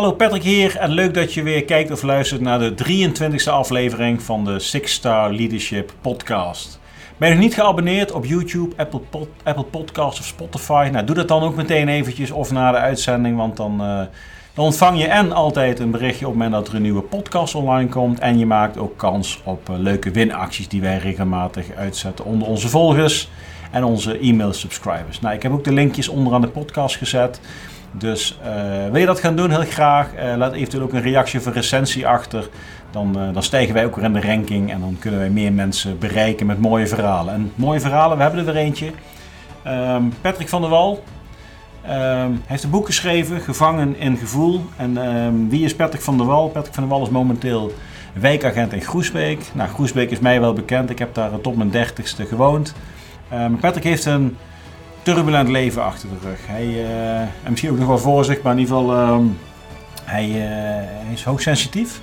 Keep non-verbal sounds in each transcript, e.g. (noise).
Hallo Patrick hier en leuk dat je weer kijkt of luistert naar de 23e aflevering van de Six Star Leadership Podcast. Ben je nog niet geabonneerd op YouTube, Apple, Pod, Apple Podcasts of Spotify? Nou, doe dat dan ook meteen eventjes of na de uitzending, want dan, uh, dan ontvang je en altijd een berichtje op het moment dat er een nieuwe podcast online komt. En je maakt ook kans op uh, leuke winacties die wij regelmatig uitzetten onder onze volgers en onze e-mail subscribers. Nou, ik heb ook de linkjes onderaan de podcast gezet. Dus uh, wil je dat gaan doen, heel graag. Uh, laat eventueel ook een reactie een recensie achter. Dan, uh, dan stijgen wij ook weer in de ranking en dan kunnen wij meer mensen bereiken met mooie verhalen. En mooie verhalen, we hebben er weer eentje. Um, Patrick van der Wal um, heeft een boek geschreven, Gevangen in Gevoel. En um, wie is Patrick van der Wal? Patrick van der Wal is momenteel wijkagent in Groesbeek. Nou, Groesbeek is mij wel bekend. Ik heb daar tot mijn dertigste gewoond. Patrick heeft een turbulent leven achter de rug. Hij, uh, en misschien ook nog wel voor zich, maar in ieder geval, um, hij, uh, hij, is hoogsensitief.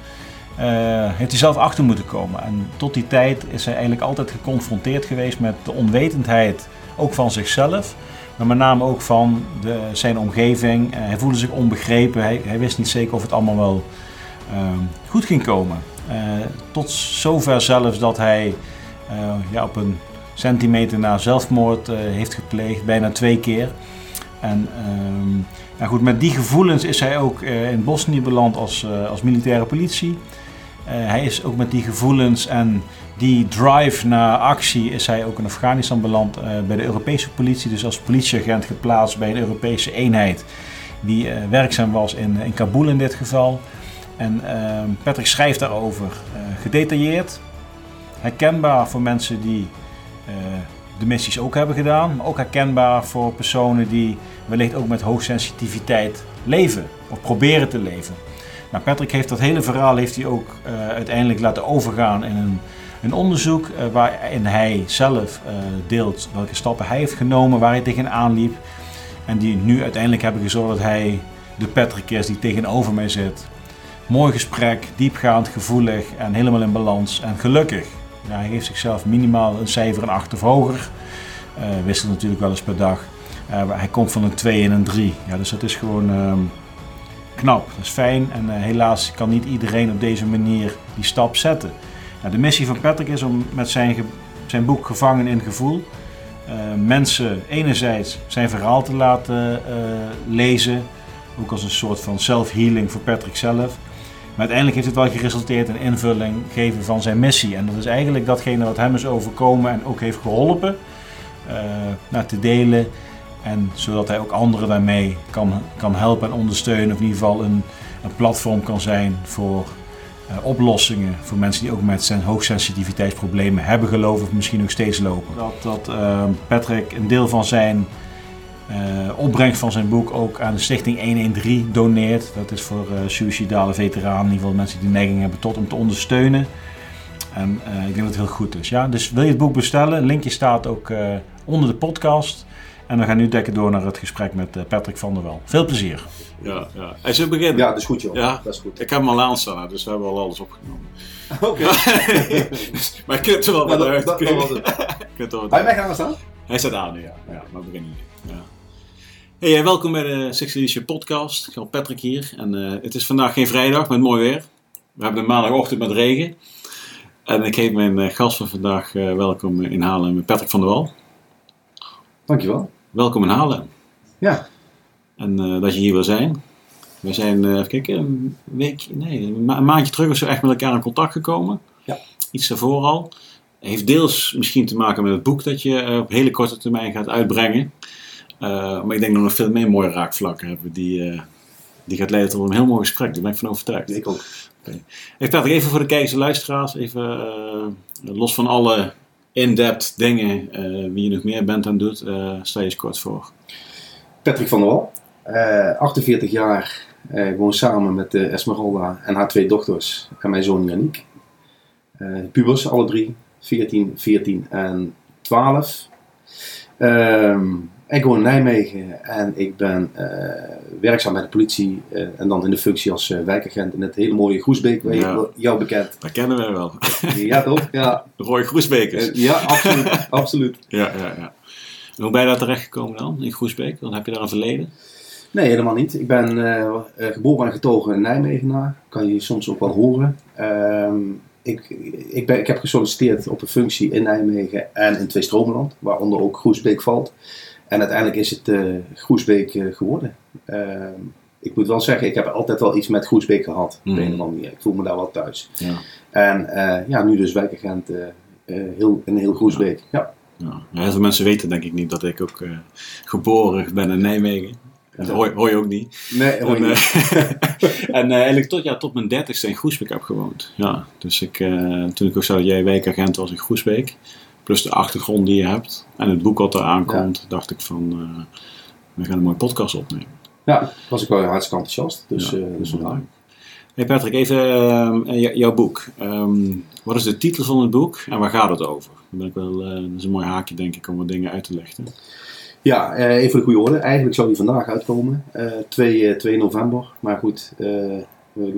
Uh, heeft hij zelf achter moeten komen. En tot die tijd is hij eigenlijk altijd geconfronteerd geweest met de onwetendheid, ook van zichzelf. Maar met name ook van de, zijn omgeving. hij voelde zich onbegrepen. Hij, hij, wist niet zeker of het allemaal wel goed ging komen. tot zover zelfs dat hij ja, op een centimeter na zelfmoord uh, heeft gepleegd, bijna twee keer. En um, nou goed, met die gevoelens is hij ook uh, in Bosnië beland als, uh, als militaire politie. hij is ook met die gevoelens en die drive naar actie is hij ook in Afghanistan beland bij de Europese politie. Dus als politieagent geplaatst bij een Europese eenheid die werkzaam was in, in Kabul in dit geval. En ehm, Patrick schrijft daarover gedetailleerd, herkenbaar voor mensen die de missies ook hebben gedaan. Maar ook herkenbaar voor personen die wellicht ook met hoogsensitiviteit leven of proberen te leven. Nou, Patrick heeft dat hele verhaal heeft hij ook uh, uiteindelijk laten overgaan in een, een onderzoek uh, waarin hij zelf deelt welke stappen hij heeft genomen, waar hij tegenaan liep. En die nu uiteindelijk hebben gezorgd dat hij de Patrick is die tegenover mij zit. Mooi gesprek, diepgaand, gevoelig en helemaal in balans en gelukkig. Hij geeft zichzelf minimaal een cijfer een 8 of hoger. Uh, wisselt natuurlijk wel eens per dag. Uh, hij komt van een 2 en een 3. Ja, dus dat is gewoon uh, knap. Dat is fijn. En uh, helaas kan niet iedereen op deze manier die stap zetten. Nou, de missie van Patrick is om met zijn, zijn boek Gevangen in Gevoel mensen enerzijds zijn verhaal te laten lezen. Ook als een soort van self-healing voor Patrick zelf. Maar uiteindelijk heeft het wel geresulteerd in invulling geven van zijn missie. En dat is eigenlijk datgene wat hem is overkomen en ook heeft geholpen uh, te delen. En zodat hij ook anderen daarmee kan, kan helpen en ondersteunen. Of in ieder geval een, een platform kan zijn voor uh, oplossingen. Voor mensen die ook met zijn hoogsensitiviteitsproblemen hebben gelopen of misschien nog steeds lopen. Dat, dat uh, Patrick een deel van zijn uh, opbrengst van zijn boek ook aan de stichting 113 doneert. Dat is voor uh, suicidale veteranen, in ieder geval mensen die neiging hebben tot om te ondersteunen. En uh, ik denk dat het heel goed is. Ja? Dus wil je het boek bestellen? Linkje staat ook onder de podcast. En we gaan nu dekken door naar het gesprek met Patrick van der Wel. Veel plezier. Ja, ja. Hij zit beginnen. Ja, dat is goed joh. Ja, dat is goed. Ik heb hem al aanstaan, dus we hebben al alles opgenomen. (laughs) Oké. (laughs) maar ik kunt er wel wat uit. (laughs) Hij mij gaan staan? Hij staat aan nu, ja. ja maar we beginnen nu. Ja. Hey, welkom bij de Six Edition podcast. Ik ben Patrick hier en uh, het is vandaag geen vrijdag met mooi weer. We hebben een maandagochtend met regen. En ik heet mijn uh, gast van vandaag uh, welkom in Haarlem, Patrick van der Wal. Dankjewel. Welkom in Haarlem. Ja. En dat je hier wil zijn. We zijn, even kijken, een week, nee, een, ma een maandje terug of zo echt met elkaar in contact gekomen. Ja. Iets daarvoor al. Heeft deels misschien te maken met het boek dat je op hele korte termijn gaat uitbrengen. Uh, maar ik denk dat we nog veel meer mooie raakvlakken hebben die, uh, die gaat leiden tot een heel mooi gesprek. Daar ben ik van overtuigd. Ik ook. Okay. Ik praat even voor de kijkers en luisteraars, even uh, los van alle in-depth dingen, wie je nog meer bent aan doet, stel je eens kort voor. Patrick van der Wal, 48 jaar, woon samen met Esmeralda en haar twee dochters en mijn zoon Yannick. pubers, alle drie, 14, 14 en 12. Um, ik woon in Nijmegen en ik ben uh, werkzaam bij de politie uh, en dan in de functie als uh, wijkagent in het hele mooie Groesbeek, waar ja. je, jou bekend. Dat kennen we wel. ja toch? Ja. De rode Groesbekers. ja, absoluut. absoluut. Ja, ja, ja. En hoe ben je daar terechtgekomen dan, in Groesbeek? Dan heb je daar een verleden? Nee, helemaal niet. Ik ben eh, eh, geboren en getogen in Nijmegen. Kan je soms ook wel horen. Ehm, ik, ik, ben, ik heb gesolliciteerd op een functie in Nijmegen en in Tweestromenland, waaronder ook Groesbeek valt. En uiteindelijk is het uh, Groesbeek geworden. Ehm, ik moet wel zeggen, ik heb altijd wel iets met Groesbeek gehad. Op een of andere manier. Ik voel me daar wel thuis. Ja. En ja, nu dus wijkagent heel, in heel Groesbeek. Ja. Ja. heel veel mensen weten denk ik niet dat ik ook geboren ben in Nijmegen. Dat hoor, hoor, je ook niet. Nee, hoor je en, niet. (laughs) en uh, eigenlijk tot, ja, tot mijn dertigste in Groesbeek heb gewoond. Ja, dus ik, uh, toen ik ook zou dat jij wijkagent was in Groesbeek, plus de achtergrond die je hebt en het boek wat er aankomt, ja. dacht ik van, uh, we gaan een mooie podcast opnemen. Ja, was ik wel hartstikke enthousiast. Dus, ja, dus vandaar. Hey Patrick, even jouw boek. Um, wat is de titel van het boek en waar gaat het over? Dan ben ik wel, dat is een mooi haakje denk ik om wat dingen uit te leggen. Ja, even de goede orde. Eigenlijk zou die vandaag uitkomen, 2, 2 november. Maar goed, we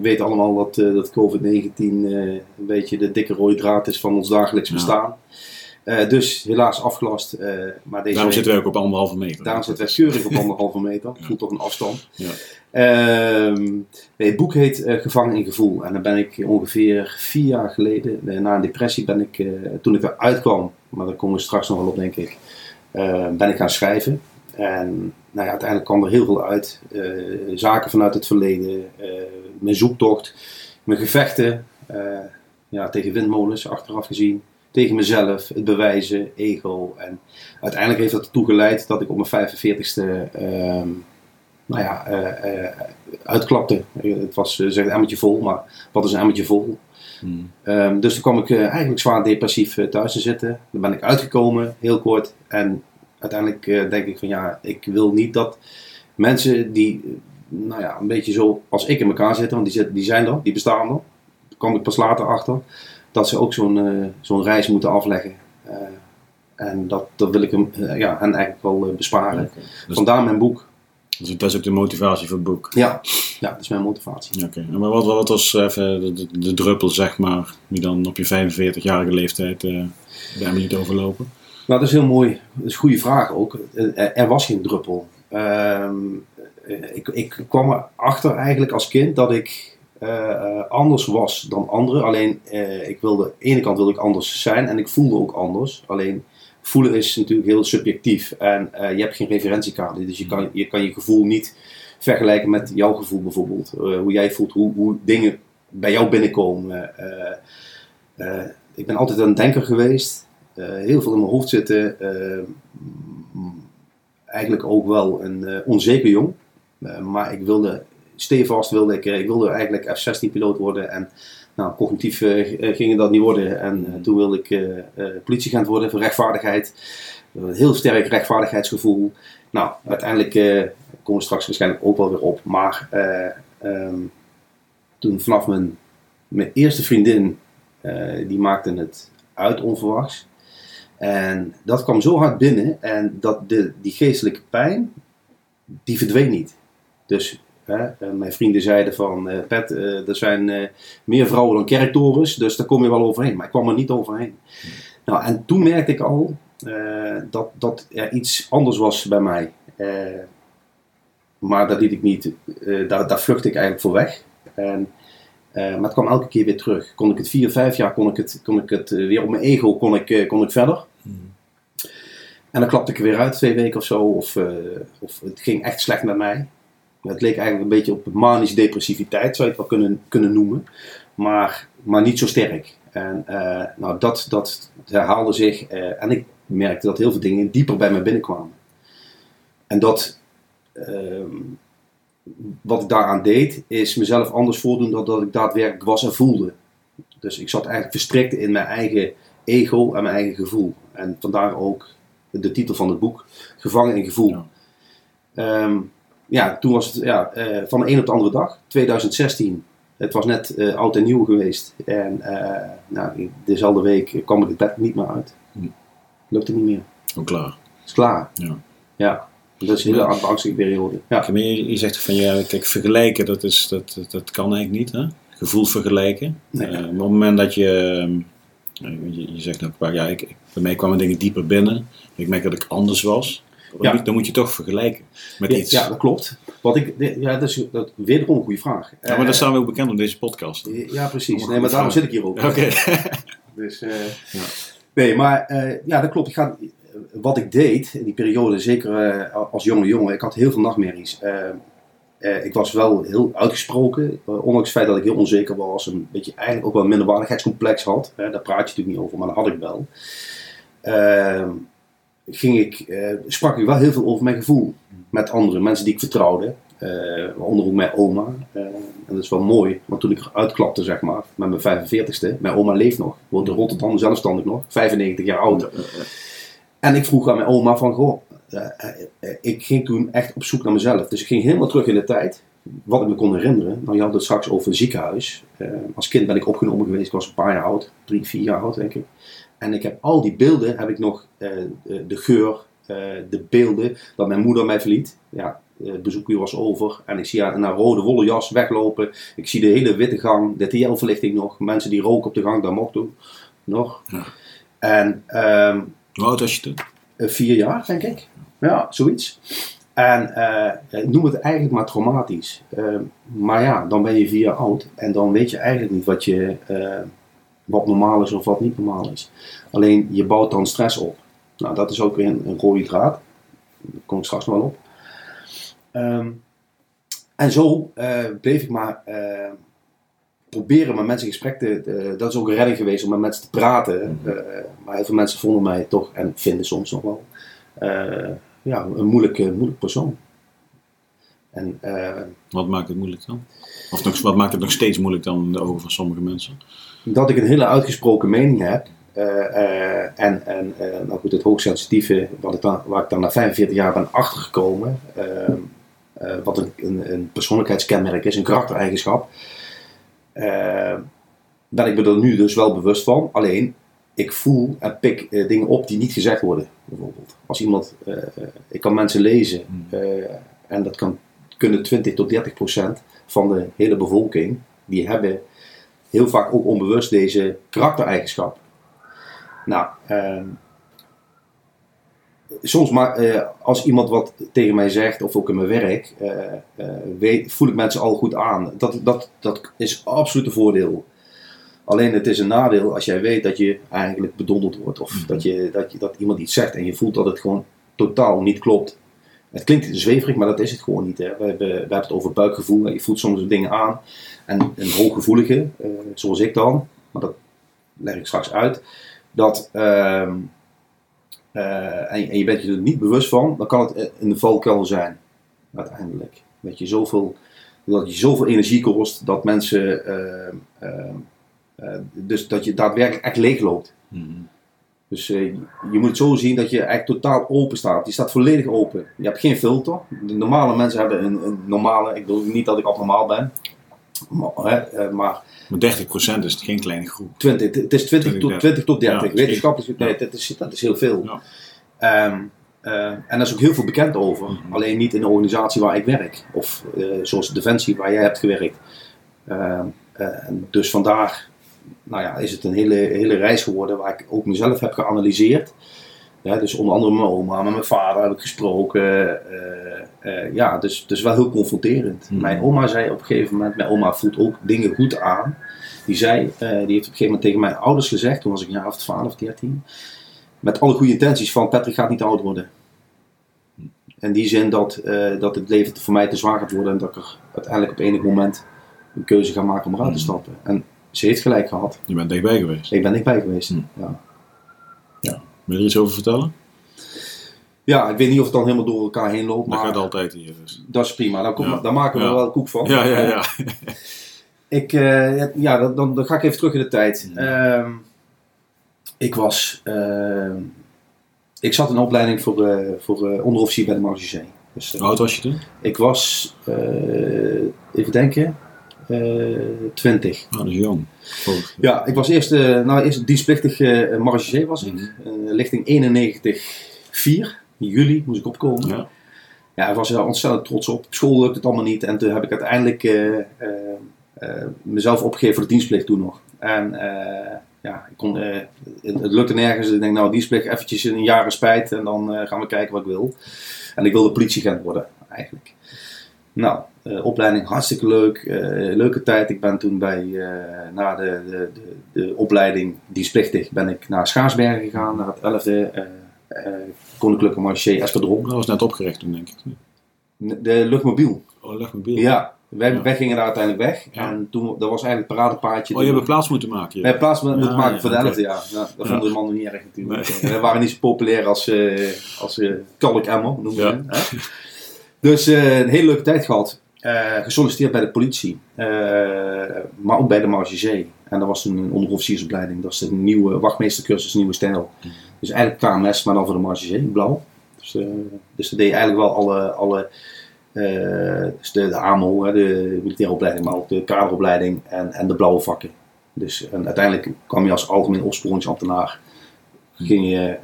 weten allemaal dat, dat COVID-19 een beetje de dikke rode draad is van ons dagelijks bestaan. Ja. Uh, dus helaas afgelast. Uh, maar deze daarom zitten we ook op anderhalve meter. Daarom zitten we keurig op anderhalve meter. ja. Voelt toch een afstand. Ja. Uh, het boek heet Gevangen in Gevoel. En dan ben ik ongeveer vier jaar geleden, na een depressie, ben ik, toen ik eruit kwam, maar daar komen we straks nog wel op denk ik, uh, ben ik gaan schrijven. En nou ja, uiteindelijk kwam er heel veel uit. Uh, zaken vanuit het verleden, uh, mijn zoektocht, mijn gevechten ja, tegen windmolens, achteraf gezien. Tegen mezelf, het bewijzen, ego. En uiteindelijk heeft dat ertoe geleid dat ik op mijn 45ste ehm, nou ja, uitklapte. Het was zeg een emmertje vol, maar wat is een emmertje vol? Hmm. Um, dus toen kwam ik eigenlijk zwaar depressief thuis te zitten. Dan ben ik uitgekomen, heel kort. En uiteindelijk denk ik van ja, ik wil niet dat mensen die, nou ja, een beetje zo als ik in elkaar zitten, want die, zitten, die zijn er, die bestaan er. Daar kwam ik pas later achter. Dat ze ook zo'n zo'n reis moeten afleggen. en dat, dat wil ik hem, ja, hen eigenlijk wel besparen. Okay. Dus Vandaar mijn boek. Dus dat is ook de motivatie voor het boek? Ja, ja dat is mijn motivatie. Oké, okay. maar wat, wat was even de, de, de, druppel, zeg maar, die dan op je 45-jarige leeftijd uh, daar niet overlopen? Nou, dat is heel mooi. Dat is een goede vraag ook. Er was geen druppel. Uh, ik, ik kwam erachter eigenlijk als kind dat ik anders was dan anderen. Alleen, uh, ik wilde, aan de ene kant wilde ik anders zijn en ik voelde ook anders. Alleen, voelen is natuurlijk heel subjectief en je hebt geen referentiekader. Dus je kan, je kan je gevoel niet vergelijken met jouw gevoel bijvoorbeeld. Hoe jij voelt, hoe, hoe dingen bij jou binnenkomen. Ik ben altijd een denker geweest. heel veel in mijn hoofd zitten. eigenlijk ook wel een onzeker jong. maar ik wilde, stevast wilde ik, ik wilde eigenlijk F-16 piloot worden. En nou, cognitief uh, ging dat niet worden. En toen wilde ik uh, politieagent worden voor rechtvaardigheid. Heel sterk rechtvaardigheidsgevoel. Nou, uiteindelijk komen we straks waarschijnlijk ook wel weer op. Maar um, toen vanaf mijn, mijn eerste vriendin, die maakte het uit onverwachts. En dat kwam zo hard binnen en dat de, die geestelijke pijn, die verdween niet. Dus Hè? mijn vrienden zeiden van, uh, Pet, uh, er zijn meer vrouwen dan kerktorens, dus daar kom je wel overheen. Maar ik kwam er niet overheen. Nou, en toen merkte ik al dat, dat er iets anders was bij mij. maar dat liet ik niet, daar, daar vluchtte ik eigenlijk voor weg. En, maar het kwam elke keer weer terug. Kon ik het vier, vijf jaar, kon ik het, kon ik het weer op mijn ego, kon ik, kon ik verder. Hmm. En dan klapte ik er weer uit, twee weken of zo. Of, of het ging echt slecht met mij. Het leek eigenlijk een beetje op manische depressiviteit, zou je het wel kunnen, kunnen noemen. Maar, maar niet zo sterk. En uh, nou, dat, dat herhaalde zich. Uh, en ik merkte dat heel veel dingen dieper bij me binnenkwamen. En dat, uh, wat ik daaraan deed, is mezelf anders voordoen dan dat ik daadwerkelijk was en voelde. Dus ik zat eigenlijk verstrikt in mijn eigen ego en mijn eigen gevoel. En vandaar ook de titel van het boek, Gevangen in Gevoel. Ja. Um, ja, toen was het ja, uh, van de een op de andere dag, 2016. Het was net uh, oud en nieuw geweest. En uh, nou, dezelfde week kwam ik het bed niet meer uit. Hm. Lukte niet meer. Ook klaar. Is klaar. Ja. ja. Dat is een hele ja. angstige periode. Ja. Je, je zegt van ja, kijk, vergelijken, dat, is, dat, dat, dat kan eigenlijk niet. Hè? Gevoel vergelijken. Nee. Maar op het moment dat je, je, je zegt ook, ja, ik, bij mij kwamen dingen dieper binnen. Ik merk dat ik anders was. Dan, Ja. moet, dan moet je toch vergelijken met Ja, iets. ja, dat klopt. Wat ik, ja, dat is dat, wederom een goede vraag. Ja, maar daar Eh, staan we ook bekend op deze podcast. Ja, precies. Nee, maar daarom zit ik hier ook. Oké. (laughs) Dus, Ja. Nee, maar eh, ja, dat klopt. Ik ga, wat ik deed in die periode, zeker als jonge jongen, ik had heel veel nachtmerries. Ik was wel heel uitgesproken, ondanks het feit dat ik heel onzeker was. Een beetje eigenlijk ook wel een minderwaardigheidscomplex had. Daar praat je natuurlijk niet over, maar dat had ik wel. Ging ik, eh, sprak ik wel heel veel over mijn gevoel met andere mensen die ik vertrouwde. Eh, waaronder ook mijn oma. Eh, en dat is wel mooi, want toen ik eruit klapte, zeg maar, met mijn 45ste, mijn oma leeft nog, woont in Rotterdam, zelfstandig nog, 95 jaar oud. En ik vroeg aan mijn oma van, goh, eh, eh, eh, ik ging toen echt op zoek naar mezelf. Dus ik ging helemaal terug in de tijd, wat ik me kon herinneren. Nou, je had het straks over een ziekenhuis. Eh, als kind ben ik opgenomen geweest, ik was een paar jaar oud, drie, vier jaar oud denk ik. En ik heb al die beelden, heb ik nog, eh, de, geur, eh, de beelden, dat mijn moeder mij verliet. Ja, eh, het bezoekuur was over en ik zie haar in haar rode wollen jas weglopen. Ik zie de hele witte gang, de TL-verlichting nog, mensen die roken op de gang, dat mocht toen nog. Ja. En ehm, Hoe oud was je toen? vier jaar, denk ik. Ja, zoiets. En ik noem het eigenlijk maar traumatisch. Eh, maar ja, dan ben je vier jaar oud en dan weet je eigenlijk niet wat, je, wat normaal is of wat niet normaal is. Alleen je bouwt dan stress op. Nou, dat is ook weer een, een rode draad. Daar kom ik straks nog wel op. Ehm, en zo eh, bleef ik maar eh, proberen met mensen in gesprek te... dat is ook een redding geweest om met mensen te praten. Eh, maar heel veel mensen vonden mij toch, en vinden soms nog wel, ja, een moeilijke, moeilijk persoon. En Wat maakt het moeilijk dan? Of nog, wat maakt het nog steeds moeilijk dan in de ogen van sommige mensen? Dat ik een hele uitgesproken mening heb. eh, eh, en en eh, nou goed, het hoogsensitieve, wat ik dan, waar ik dan na 45 jaar ben achtergekomen, wat een, een, een persoonlijkheidskenmerk is, een karaktereigenschap, ben ik me er nu dus wel bewust van. Alleen, ik voel en pik dingen op die niet gezegd worden, bijvoorbeeld. Als iemand, ik kan mensen lezen, eh, en dat kan, kunnen 20 tot 30 procent van de hele bevolking, die hebben heel vaak ook onbewust deze karaktereigenschap. Nou, ehm, soms maar eh, als iemand wat tegen mij zegt, of ook in mijn werk, eh, eh, weet, voel ik mensen al goed aan. Dat, dat, dat is absoluut een voordeel. Alleen het is een nadeel als jij weet dat je eigenlijk bedonderd wordt. Of dat, je, dat, je, dat iemand iets zegt en je voelt dat het gewoon totaal niet klopt. Het klinkt zweverig, maar dat is het gewoon niet. Hè. We, hebben, we hebben het over buikgevoel. Je voelt soms dingen aan. En een hooggevoelige, eh, zoals ik dan, maar dat leg ik straks uit, dat, ehm, eh, en, en je bent je er niet bewust van, dan kan het eh, een valkuil zijn, uiteindelijk. Dat je zoveel, dat je zoveel energie kost, dat mensen, ehm, ehm, eh, dus dat je daadwerkelijk echt leeg loopt. Mhm. Dus je moet het zo zien dat je eigenlijk totaal open staat. Je staat volledig open. Je hebt geen filter. De normale mensen hebben een, een normale, ik bedoel niet dat ik abnormaal ben, maar, hè, eh, maar Maar 30% is geen kleine groep. 20, het is 20 tot, 20, 20 tot 30. Ja, Wetenschappelijk, nee, dat is, dat is heel veel. Ja. Ehm, eh, en daar is ook heel veel bekend over. Mhm. Alleen niet in de organisatie waar ik werk. Of eh, zoals Defensie waar jij hebt gewerkt. Ehm, eh, dus vandaar nou ja, is het een hele, hele reis geworden waar ik ook mezelf heb geanalyseerd. Ja, dus onder andere met mijn oma, met mijn vader heb ik gesproken. eh, eh, ja, dus, dus wel heel confronterend. Mhm. Mijn oma zei op een gegeven moment, mijn oma voelt ook dingen goed aan. Die zei, eh, die heeft op een gegeven moment tegen mijn ouders gezegd, toen was ik een jaar of 12, 13. Met alle goede intenties van Patrick gaat niet oud worden. In die zin dat, eh, dat het leven voor mij te zwaar gaat worden en dat ik er uiteindelijk op enig moment een keuze ga maken om eruit te stappen. En ze heeft gelijk gehad. Je bent dichtbij geweest. Ik ben dichtbij geweest. Hm. Ja. Wil je er iets over vertellen? ja, ik weet niet of het dan helemaal door elkaar heen loopt, Dat maar gaat altijd hier. Dus. dat is prima. Dan, komt- Ja. dan maken we Ja. wel koek van. Ja, ja, ja. (laughs) Ik, eh, ja, dan, dan, dan ga ik even terug in de tijd. Mhm. Ehm, ik was, ehm, ik zat in een opleiding voor, eh, voor eh, onderofficier bij de Marge Dus, Hoe oud was je toen? ik was, even denken, 20. Nou, dat is jong. Ja, ik was eerst, eh nou, eerst dienstplichtig eh Marge was ik. Mhm. Eh, lichting 91-4. In juli moest ik opkomen. Ja. Ja, ik was er ontzettend trots op. Op school lukte het allemaal niet. En toen heb ik uiteindelijk eh, eh, eh, mezelf opgegeven voor de dienstplicht toen nog. En eh, ja, ik kon, eh, het, het lukte nergens. Ik denk, nou, die spreek eventjes een jaar spijt en dan eh, gaan we kijken wat ik wil. En ik wilde politieagent worden, eigenlijk. Nou, eh, opleiding hartstikke leuk. eh, leuke tijd. Ik ben toen bij, eh, na de, de, de, de opleiding dienstplichtig, ben ik naar Schaarsbergen gegaan, naar het 11e eh, eh, Koninklijke Marché Escadron. Dat was net opgericht toen, denk ik. De luchtmobiel. Oh, luchtmobiel. Ja, wij, Ja. wij gingen daar uiteindelijk weg. Ja. En toen, dat was eigenlijk het paradepaadje. Oh, je hebt plaats moeten maken. We hebben plaats moeten Ja, maken ja, voor de oké. elfde, ja. ja. Dat Ja. vonden de mannen niet erg natuurlijk. We waren niet zo populair als, als kalkemmer, noemen Ja. Hè? Dus eh, een hele leuke tijd gehad. Eh, gesolliciteerd bij de politie. Eh, maar ook bij de Marge. En dat was een onderofficiersopleiding. Dat is een nieuwe wachtmeestercursus, nieuwe stijl. Dus eigenlijk KMS, maar dan voor de Marge blauw. Dus, dus dat deed eigenlijk wel alle... alle dus de, AMO, de militaire opleiding, maar ook de kaderopleiding en, en de blauwe vakken. Dus en uiteindelijk kwam je als algemeen opsporingsambtenaar. Ging je,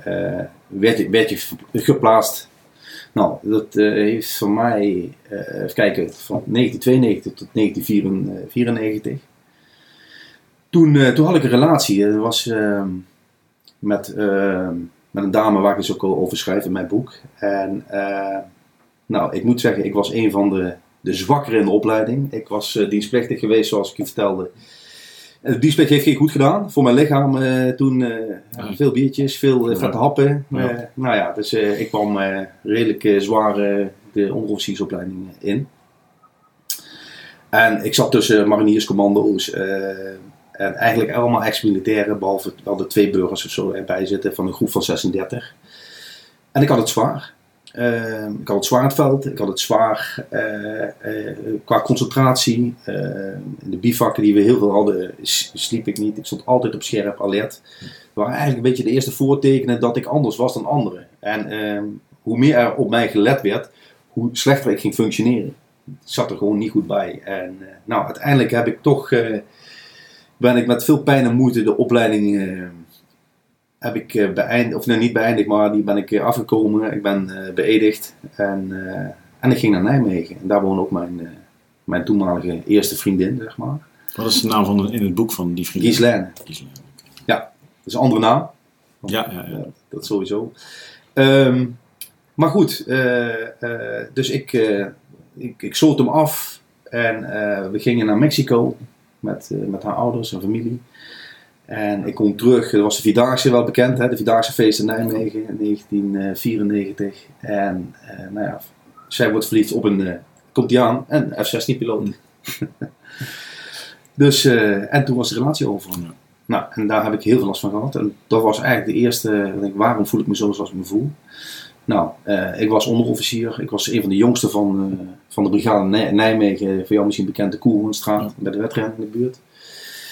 werd, je, werd je geplaatst. Nou, dat eh, heeft voor mij, eh, even kijken, van 1992 tot 1994. Toen, eh, toen had ik een relatie. Dat was ehm, met, ehm, met een dame waar ik dus ook al over schrijf in mijn boek. En nou, ik moet zeggen, ik was een van de, de zwakkeren in de opleiding. Ik was dienstplichtig geweest, zoals ik je vertelde. En de dienstplicht heeft geen goed gedaan voor mijn lichaam eh, toen. eh, Ja. Veel biertjes, veel eh, vette happen. Ja. Nou ja, dus ik kwam redelijk zwaar de onderofficiersopleiding in. En ik zat tussen marinierscommando's en eigenlijk allemaal ex-militairen, behalve wel de twee burgers of zo erbij zitten van een groep van 36. En ik had het zwaar. Eh, ik had het zwaar het veld, ik had het zwaar eh, eh, qua concentratie. Eh, in de bivakken die we heel veel hadden, sliep ik niet. Ik stond altijd op scherp, alert. Dat waren eigenlijk een beetje de eerste voortekenen dat ik anders was dan anderen. En eh, hoe meer er op mij gelet werd, hoe slechter ik ging functioneren. Ik zat er gewoon niet goed bij. En eh, nou, uiteindelijk heb ik toch, eh, ben ik met veel pijn en moeite de opleiding eh, heb ik eh, beëindigd, of nee, niet beëindigd, maar die ben ik eh, afgekomen. Ik ben eh, beëdigd en, en ik ging naar Nijmegen. En daar woonde ook mijn, mijn toenmalige eerste vriendin, zeg maar. Wat is de naam van in het boek van die vriendin? Gislaine. Gislaine. Dat is een andere naam. Ja, ja, ja. Ja, dat sowieso. Ehm, maar goed, dus ik, eh, ik, ik zoot hem af en we gingen naar Mexico met, met haar ouders en familie. En ik kom terug, dat was de Vierdaagse wel bekend, hè, de Vierdaagse feest in Nijmegen in 1994. En eh, nou ja, zij wordt verliefd op een, eh, komt die aan, een F-16-piloot. (laughs) dus, eh, en toen was de relatie over. Ja. Nou, en daar heb ik heel veel last van gehad. En dat was eigenlijk de eerste, denk, waarom voel ik me zo zoals ik me voel? Nou, ik was onderofficier. Ik was een van de jongsten van, van de brigade Nij- Nijmegen. Voor jou misschien bekend de Koelhoornstraat, Ja. bij de wedrennen in de buurt.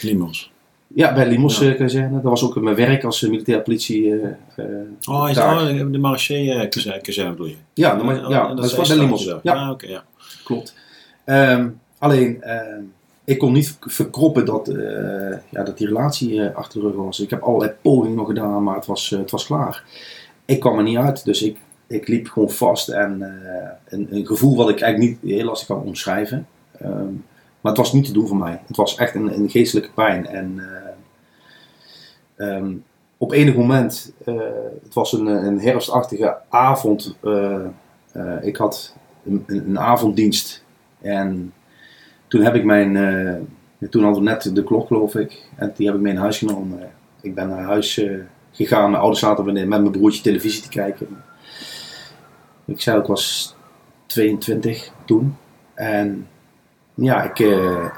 Limos. Ja, bij Limos Ja. eh. Dat was ook mijn werk als uh, militair politie. eh, eh, Oh, is oh, de marché eh, kazerne kazerne bedoel je? Ja, de Oh, ja, dat echt bij Limos. Ja. Ah, oké, ja. Klopt. Ehm, alleen, ehm, ik kon niet verkroppen dat, eh, ja, dat die relatie eh, achter de rug was. Ik heb allerlei pogingen nog gedaan, maar het was, eh, het was klaar. Ik kwam er niet uit, dus ik, ik liep gewoon vast. En eh, een, een gevoel wat ik eigenlijk niet heel lastig kan omschrijven. Ehm, maar het was niet te doen voor mij. Het was echt een, een geestelijke pijn. En eh, ehm, op enig moment, eh, het was een, een herfstachtige avond. eh, eh, ik had een, een, een avonddienst. En toen heb ik mijn. toen hadden we net de klok, geloof ik. En die heb ik mee in huis genomen. Ik ben naar huis gegaan. Mijn ouders zaten met mijn broertje televisie te kijken. Ik zei, ik was 22 toen. En ja, ik,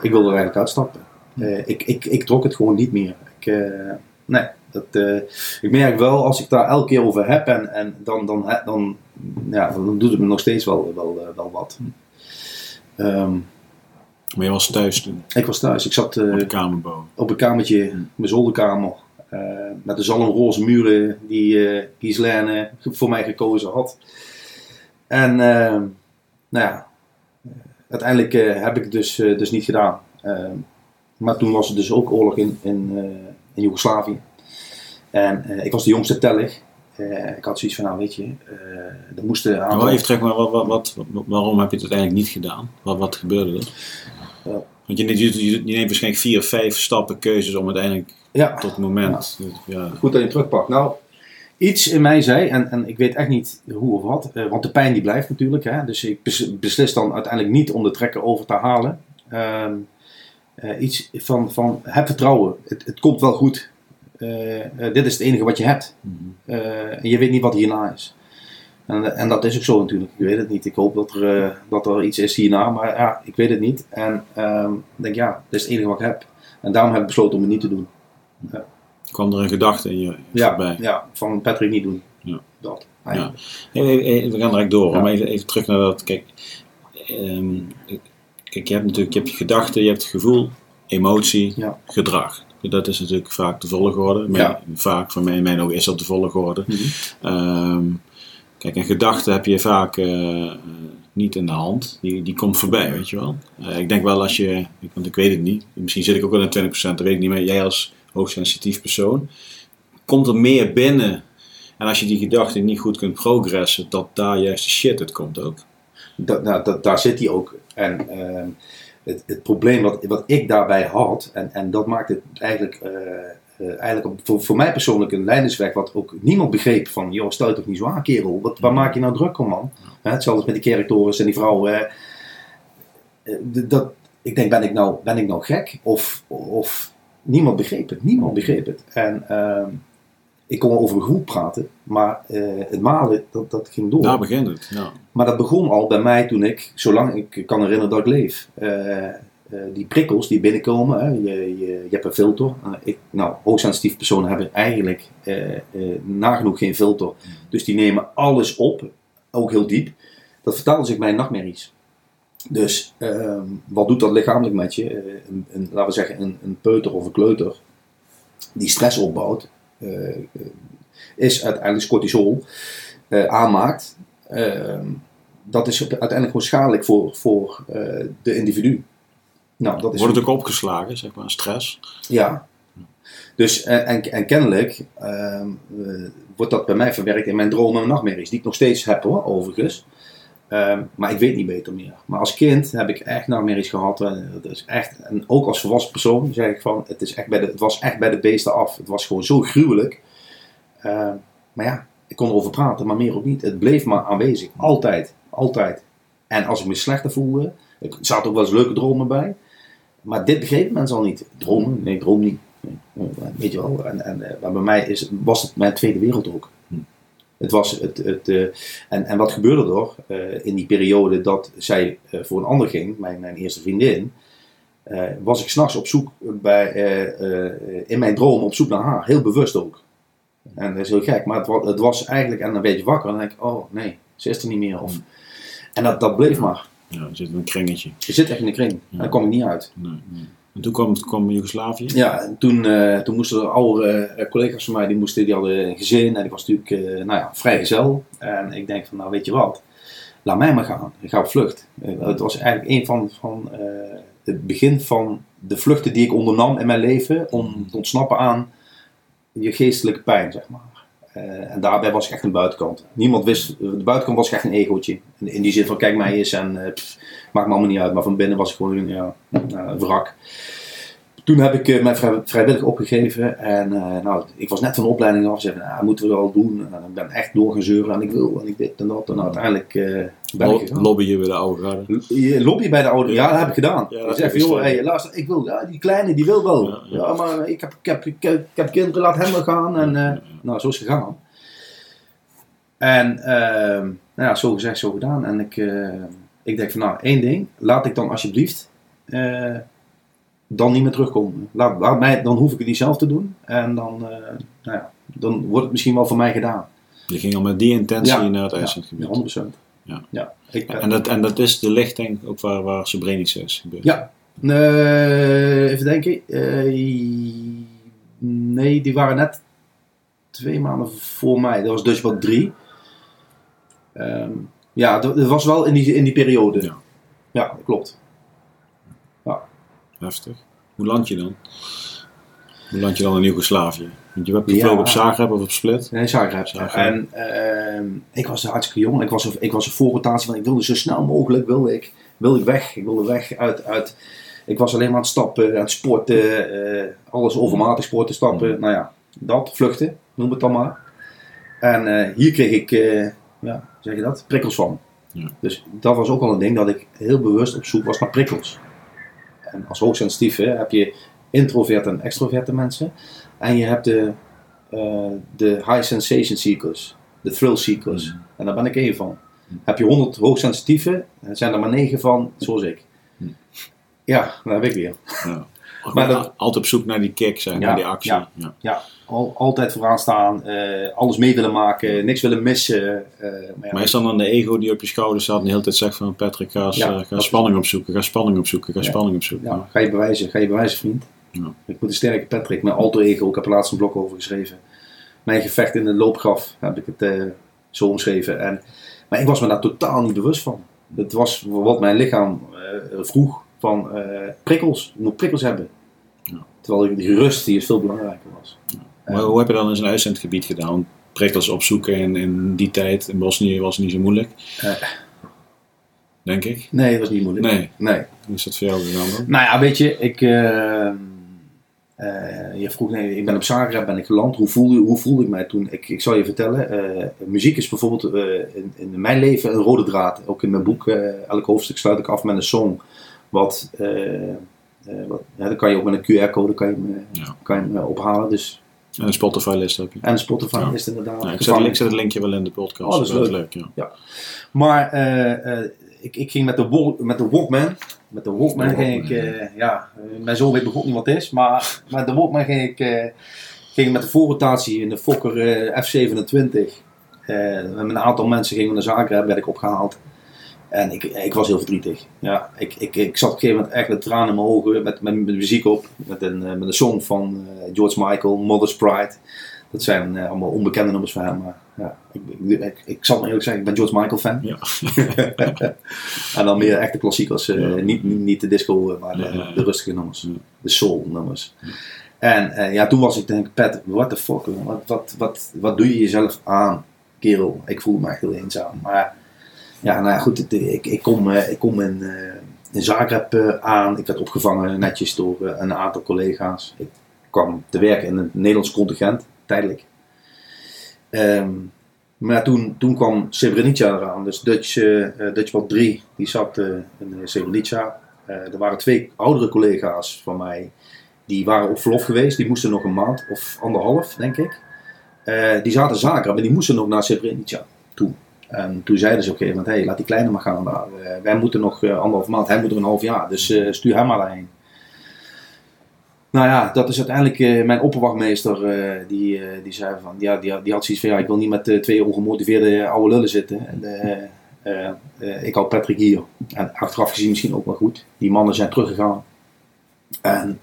ik wilde er eigenlijk uitstappen. Ik, ik, ik trok het gewoon niet meer. Ik, nee, dat, eh, ik merk wel als ik daar elke keer over heb en, en dan, dan, dan, ja, dan doet het me nog steeds wel, wel, eh, wel wat. Ehm, Maar je was thuis toen, ik was thuis. Ik zat eh, op de kamerboom. op een kamertje, mijn zolderkamer. met de zalmroze muren die Gislaine voor mij gekozen had. En eh, nou ja, uiteindelijk heb ik het dus, dus niet gedaan. Eh, maar toen was er dus ook oorlog in, in, in Joegoslavië. En eh, ik was de jongste tellig. Eh, ik had zoiets van, nou weet je, eh er moesten aantal... even terug, maar wat, wat, wat, waarom heb je het uiteindelijk niet gedaan? Wat, wat gebeurde er? Want je, neemt- je, je neemt waarschijnlijk vier of vijf stappen, keuzes om uiteindelijk Ja, tot het moment. Ja. goed dat je terugpakt. Nou, iets in mij zei, en, en ik weet echt niet hoe of wat, want de pijn die blijft natuurlijk. Hè, dus ik bes- beslis dan uiteindelijk niet om de trekker over te halen. Ehm, eh, iets van, van heb vertrouwen, het, het komt wel goed. Eh, eh, dit is het enige wat je hebt. Mhm. En je weet niet wat hierna is. En, en dat is ook zo natuurlijk. Ik weet het niet. Ik hoop dat er, dat er iets is hierna, maar ja, ik weet het niet. En ehm, ik denk, ja, dit is het enige wat ik heb. En daarom heb ik besloten om het niet te doen. Kwam er een gedachte in je Ja, voorbij? ja van Patrick niet doen. Ja. Dat. Ja. we gaan direct door, Ja. maar even, even terug naar dat. Kijk, ehm, kijk, je hebt natuurlijk je, hebt je gedachten, je hebt het gevoel, emotie, Ja. gedrag. Dat is natuurlijk vaak de volgorde. Maar Ja. Vaak, voor mij in mijn ogen, is dat de volgorde. Mhm. Ehm, kijk, een gedachte heb je vaak eh, niet in de hand. Die, die komt voorbij, weet je wel. Eh, ik denk wel als je, ik- want ik weet het niet. Misschien zit ik ook wel in 20%, dat weet ik niet. Maar jij als hoogsensitief persoon, komt er meer binnen. En als je die gedachte niet goed kunt progressen, dat daar juist de shit uit komt ook. Dat, nou, dat, daar zit hij ook. En ehm, het, het probleem wat, wat ik daarbij had, en, en dat maakt het eigenlijk, eh, eh, eigenlijk voor, voor mij persoonlijk een leidersweg wat ook niemand begreep. Van, joh, stel je toch niet zo aan kerel, wat, waar maak je nou druk om man? Hè, hetzelfde met die kerktorens en die vrouwen. hè. Eh, dat, ik denk, ben ik nou, ben ik nou gek? Of, of niemand begreep het, niemand begreep het. En ehm, ik kon wel over gevoel praten, maar eh, het malen, dat, dat ging door. Daar begint het. Ja. Maar dat begon al bij mij toen ik, zolang ik kan herinneren dat ik leef. Eh, eh, die prikkels die binnenkomen, hè, je, je, je hebt een filter. Ik, nou, hoogsensitieve personen hebben eigenlijk nagenoeg geen filter. Dus die nemen alles op, ook heel diep. Dat vertalen zich bij nachtmerries. Dus ehm, wat doet dat lichamelijk met je? Een, een, laten we zeggen, een, een peuter of een kleuter die stress opbouwt, is uiteindelijk cortisol eh, aanmaakt. Ehm, dat is uiteindelijk gewoon schadelijk voor, voor eh, de individu. Nou, dat is Wordt het ook opgeslagen, zeg maar, stress? ja. Dus, en, en, en kennelijk ehm, eh, wordt dat bij mij verwerkt in mijn dromen en nachtmerries, die ik nog steeds heb hoor, overigens. Ehm, maar ik weet niet beter meer. Maar als kind heb ik echt nachtmerries gehad. En, dat is echt, en ook als volwassen persoon zeg ik van, het, is echt bij de, het was echt bij de beesten af. Het was gewoon zo gruwelijk. Ehm, maar ja, ik kon erover praten, maar meer ook niet. Het bleef maar aanwezig. Altijd. Altijd. En als ik me slechter voelde, er zaten ook wel eens leuke dromen bij. Maar dit begrepen mensen al niet. Dromen? Nee, droom niet. Nee, eh, weet je wel. En, en, eh, bij mij is, was het mijn tweede wereld ook. Hm. Het was het, het, eh, en, en wat gebeurde er eh, in die periode dat zij eh, voor een ander ging, mijn, mijn eerste vriendin, was ik s'nachts op zoek bij, in mijn droom op zoek naar haar. Heel bewust ook. En dat is heel gek, maar het was, het was eigenlijk, en dan werd je wakker en dan denk ik, oh nee, ze is er niet meer. Of, en dat, dat bleef maar. Ja, er zit een kringetje. Je zit echt in de kring. En daar kwam ik niet uit. Nee, nee. En toen kwam, kwam Joegoslavië. Ja, en toen, eh, toen moesten er oude eh, collega's van mij, die, moesten, die hadden een gezin en ik was natuurlijk eh, nou ja, vrijgezel. En ik denk van, nou weet je wat, laat mij maar gaan. Ik ga op vlucht. Het was eigenlijk een van, van het begin van de vluchten die ik ondernam in mijn leven om te ontsnappen aan je geestelijke pijn, zeg maar. Eh, en daarbij was ik echt een buitenkant. Niemand wist, de buitenkant was echt een egootje. In, in die zin van, kijk mij eens en eh, maakt me allemaal niet uit. Maar van binnen was ik gewoon ja, een wrak. Toen heb ik eh, mij vrij, vrijwillig opgegeven en nou, ik was net van de opleiding af. Zeiden, nou, moeten we wel doen. En ik ben echt door gaan zeuren en ik wil en ik dit en dat. En uiteindelijk Lo- gegaan. Lobbyen bij de oude garde. Je lobby bij de oude, ja, dat heb ik gedaan. Ja, Ja, dat zeg ik joh, hey, luister, ik wil, ja, die kleine die wil wel. Ja, Ja, ja. maar ik heb, ik, heb, ik, heb, ik heb kinderen, laat hem maar gaan. En eh, nou, zo is het gegaan. En ehm, nou ja, zo gezegd, zo gedaan. En ik, eh, ik denk van, nou, één ding. Laat ik dan alsjeblieft eh, dan niet meer terugkomen. Laat, laat mij, dan hoef ik het niet zelf te doen. En dan, nou ja, dan wordt het misschien wel voor mij gedaan. Je ging al met die intentie Ja, naar het Ja, IJslandgebied. 100%. Ja. ja ik, En dat, en dat is de lichting ook waar, waar Srebrenica is gebeurd. Ja. Eh, even denken. Eh, nee, die waren net twee maanden voor mij. Dat was dus wat drie. Ehm, ja, dat, dat was wel in die, in die periode. Ja. Ja, klopt. Heftig. Hoe land je dan? Hoe land je dan in Joegoslavië? Want je hebt Ja. gevlogen op Zagreb of op Split. Nee, Zagreb. Zagreb. En ehm, ik was hartstikke jong. Ik was, ik was een voorrotatie van ik wilde zo snel mogelijk wilde ik, wilde ik weg. Ik wilde weg uit, uit Ik was alleen maar aan het stappen, aan het sporten, eh, alles overmatig sporten, stappen. Mm. Nou ja, dat, vluchten, noem het dan maar. En eh, hier kreeg ik, eh, ja, zeg je dat, prikkels van. Ja. Dus dat was ook al een ding dat ik heel bewust op zoek was naar prikkels. En als hoogsensitief hè, heb je introverte en extroverte mensen. En je hebt de, eh, de high sensation seekers, de thrill seekers. Mm. En daar ben ik één van. Heb je 100 hoogsensitieven, dan zijn er maar 9 van zoals ik. Mm. Ja, daar heb ik weer. Ja. (laughs) Maar dat- Altijd op zoek naar die kick zijn, Ja, naar die actie. ja. Ja. Ja, al, altijd vooraan staan, eh, alles mee willen maken, niks willen missen. eh, maar ja, Maar is dan dan de ego die op je schouder staat en de hele tijd zegt van Patrick, ga, ga spanning opzoeken, ga spanning opzoeken, ga spanning opzoeken. ja, ga je bewijzen, ga je bewijzen vriend. Ja. Ik moet een sterke Patrick, mijn alter ego, ik heb er laatst een blog over geschreven. Mijn gevecht in de loopgraf heb ik het eh, zo omschreven. En, maar ik was me daar totaal niet bewust van. Het was wat mijn lichaam eh, vroeg van eh, prikkels. Ik moet prikkels hebben. Ja. Terwijl die rust die is veel belangrijker was. Maar hoe heb je dan in zo'n uitzendgebied gedaan? Prikkels opzoeken in, in die tijd in Bosnië was niet zo moeilijk. Eh. Denk ik. Nee, dat was niet moeilijk. Nee. nee. Hoe is dat voor jou gegaan dan? Nou ja, weet je, ik, eh, je vroeg, nee, ik ben op Zagreb ben ik geland. Hoe voelde, hoe voelde ik mij toen? Ik, ik zal je vertellen, eh, muziek is bijvoorbeeld eh, in, in mijn leven een rode draad. Ook in mijn boek, elk hoofdstuk sluit ik af met een song. Wat, wat ja, dan kan je ook met een QR-code kan je, hem, Ja. kan je hem, ophalen. Dus, En een Spotify-list heb je. en Spotify Ja. is het inderdaad. Ik, zet, ik zet het linkje wel in de podcast. Oh, dat is wel leuk. ja. Maar ik, ik ging met de, Wal- met de Walkman. Met de Walkman De ging Walkman, ik, eh, ja, eh, mijn zoon weet begon niet wat het is, maar met de Walkman ging ik, eh, ging met de voorrotatie in de Fokker eh, F27. Eh, met een aantal mensen gingen we naar Zagreb, werd ik opgehaald. En ik, ik was heel verdrietig. Ja, ik, ik, ik zat op een gegeven moment echt met tranen in mijn ogen, met, met, met muziek op, met een, met een song van George Michael, Mother's Pride. Dat zijn allemaal onbekende nummers van hem, maar ja, ik, ik, zal eerlijk zeggen, ik ben George Michael fan. Ja. (laughs) En dan meer echte klassiekers. eh, Ja. niet, niet, de disco, eh, maar de, de rustige nummers. De soul nummers. En eh, ja, toen was ik denk Pat, what the fuck, wat, wat, wat, wat doe je jezelf aan, kerel? Ik voelde me echt heel eenzaam. Maar ja, nou ja, goed, het- ik, ik kom, ik kom in, in Zagreb aan. Ik werd opgevangen netjes door een aantal collega's. Ik kwam te werken in een Nederlands contingent, tijdelijk. Ehm, maar toen, toen kwam Srebrenica eraan, dus Dutch, eh eh, Dutch Band 3, die zat eh, in eh, Srebrenica. Eh, er waren twee oudere collega's van mij, die waren op verlof geweest. Die moesten nog een maand of anderhalf, denk ik. Eh, die zaten zaken, maar die moesten nog naar Srebrenica toe. En toen zeiden ze op een gegeven moment, hey, laat die kleine maar gaan. Eh, wij moeten nog eh, anderhalf maand, hij moet er een half jaar, dus eh, stuur hem maar daarheen. Nou ja, dat is uiteindelijk eh, mijn opperwachtmeester, eh, die, eh, die zei van, ja, die, die had zoiets van, ja, ik wil niet met twee ongemotiveerde oude lullen zitten. En, ik hou Patrick hier. En achteraf gezien misschien ook wel goed. Die mannen zijn teruggegaan. En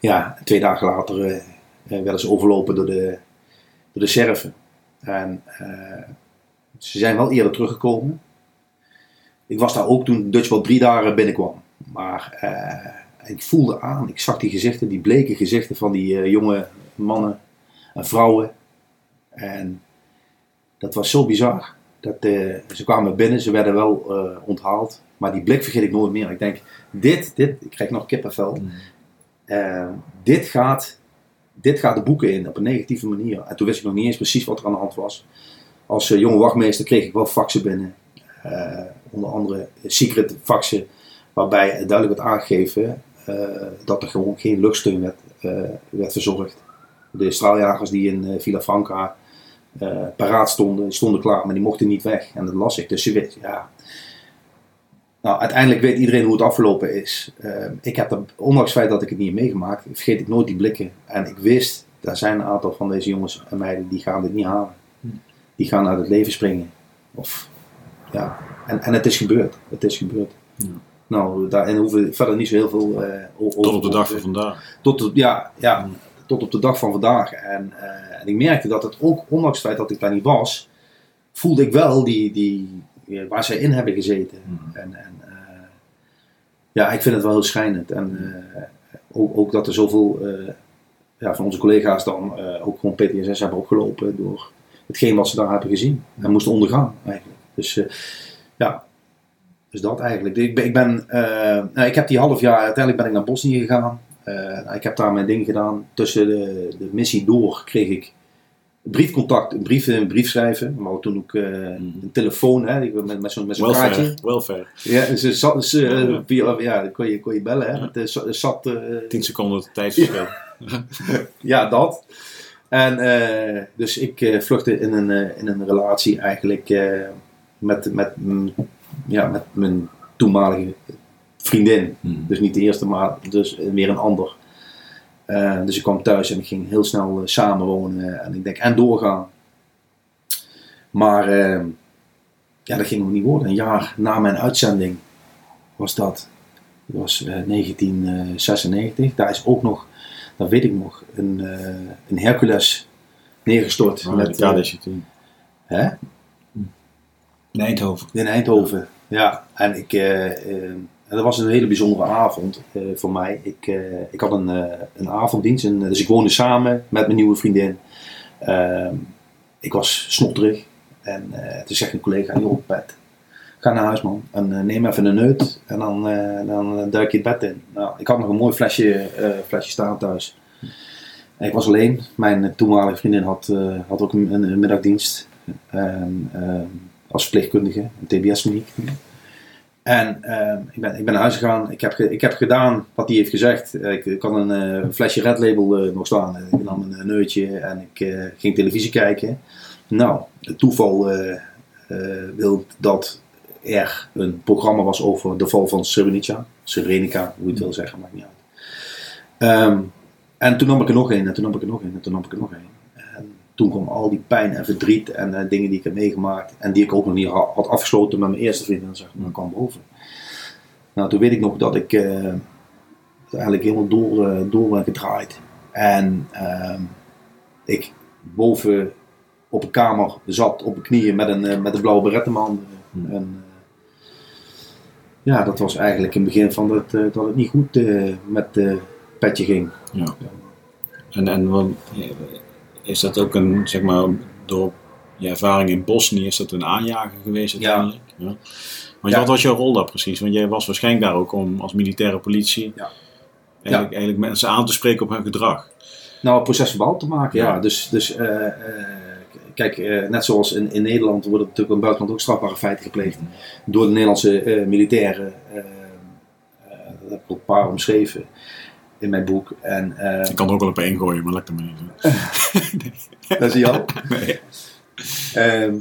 ja, twee dagen later werden ze overlopen door de, door de Serven. En ze zijn wel eerder teruggekomen. Ik was daar ook toen Dutch wel drie dagen binnenkwam. Maar ik voelde aan, ik zag die gezichten, die bleke gezichten van die eh, jonge mannen en vrouwen. En dat was zo bizar. Dat, eh, ze kwamen binnen, ze werden wel eh, onthaald. Maar die blik vergeet ik nooit meer. Ik denk, dit, dit, ik krijg nog kippenvel. Eh, dit, gaat, dit gaat de boeken in op een negatieve manier. En toen wist ik nog niet eens precies wat er aan de hand was. Als jonge wachtmeester kreeg ik wel faxen binnen. Onder andere secret faxen. Waarbij duidelijk werd aangegeven dat er gewoon geen luchtsteun werd, eh, werd verzorgd. De straaljagers die in eh, Villa Franca eh, paraat stonden, stonden klaar, maar die mochten niet weg. En dat las ik. Dus je weet, ja. Nou, uiteindelijk weet iedereen hoe het afgelopen is. Eh, ik heb er, ondanks het feit dat ik het niet heb meegemaakt, vergeet ik nooit die blikken. En ik wist, daar zijn een aantal van deze jongens en meiden die gaan dit niet halen. Die gaan uit het leven springen. Of, ja. en, en het is gebeurd. Het is gebeurd. Ja. Nou, daarin hoeven we verder niet zo heel veel eh, o- Tot op de over- dag van vandaag. tot, op- ja, ja, tot op de dag van vandaag. En, eh, en ik merkte dat het ook, ondanks het feit dat ik daar niet was, voelde ik wel die, die, ja, waar zij in hebben gezeten. Mhm. En, en eh, ja, ik vind het wel heel schijnend. En eh, ook, ook dat er zoveel eh, ja, van onze collega's dan eh, ook gewoon PTSS hebben opgelopen door hetgeen wat ze daar hebben gezien. En moesten ondergaan eigenlijk. Dus eh, ja, dus dat eigenlijk. Ik ben, ik, ben, eh, nou, ik heb die half jaar, uiteindelijk ben ik naar Bosnië gegaan. Eh, nou, ik heb daar mijn ding gedaan. Tussen de, de missie door kreeg ik briefcontact, een brief, een brief schrijven. Maar toen ook eh, een telefoon, hè, met, met zo'n met zo'n kaartje. Welfare. Welfare. Ja, ze zat, ze, Ja. via, ja, dan kon je, kon je bellen. Hè. Eh, za- zat, 10 seconden tijdsverschil. (laughs) ja, dat. En dus ik vluchtte in een, in een relatie eigenlijk met, met, mm, ja, met mijn toenmalige vriendin. Hmm. Dus niet de eerste, maar dus weer een ander. Eh, dus ik kwam thuis en ik ging heel snel eh, samenwonen. En ik denk, en doorgaan. Maar eh, ja, dat ging nog niet worden. Een jaar na mijn uitzending was dat. Dat was eh, 1996. Daar is ook nog, dat weet ik nog, een, eh, een Hercules neergestort. Oh, met, de eh, KDC toen. hè? In Eindhoven. In Eindhoven, ja. En ik, eh, eh, dat was een hele bijzondere avond eh, voor mij. Ik, ik had een, een avonddienst, en, dus ik woonde samen met mijn nieuwe vriendin. Ehm, ik was snotterig. En toen zegt een collega, joh Pet, ga naar huis man. En neem even een neut en dan, dan duik je het bed in. Nou, ik had nog een mooi flesje, eh, flesje staan thuis. En ik was alleen. Mijn toenmalige vriendin had, had ook een, een middagdienst. En, ehm, als verpleegkundige, een TBS-kliniek. En ehm, ik, ben, ik ben naar huis gegaan. Ik heb, ik heb gedaan wat hij heeft gezegd. Eh, Ik, ik had een eh, flesje Red Label eh, nog staan. Ik nam een eh, neutje en ik eh, ging televisie kijken. Nou, het toeval eh, eh, wil dat er een programma was over de val van Srebrenica. Srebrenica, hoe je het wil zeggen, maakt niet uit. Ehm, en toen nam ik er nog een, en toen nam ik er nog een, en toen nam ik er nog een. En toen kwam al die pijn en verdriet en eh, dingen die ik heb meegemaakt. En die ik ook nog niet ha- had afgesloten met mijn eerste vriendin, zeg maar, kwam boven. Nou, toen weet ik nog dat ik eh, eigenlijk helemaal door, eh, door ben gedraaid. En ehm, ik boven op een kamer zat, op mijn knieën met een, met een blauwe beret in mijn handen. Hmm. En, ja, dat was eigenlijk in het begin van dat, dat het niet goed met het petje ging. Ja. En, en wat, is dat ook een, zeg maar, door je ervaring in Bosnië, is dat een aanjager geweest uiteindelijk? Ja. Want Ja. wat was jouw rol daar precies? Want jij was waarschijnlijk daar ook om als militaire politie Ja. eigenlijk, eigenlijk mensen aan te spreken op hun gedrag. Nou, procesverbaal te maken, ja. Dus, dus eh, eh, kijk, eh, net zoals in, in Nederland worden natuurlijk in het buitenland ook strafbare feiten gepleegd door de Nederlandse militairen. dat heb ik ook een paar omschreven in mijn boek. En eh, Ik kan er ook wel op één gooien, maar lekker maar niet. (laughs) dat zie je al. Nee. Ehm,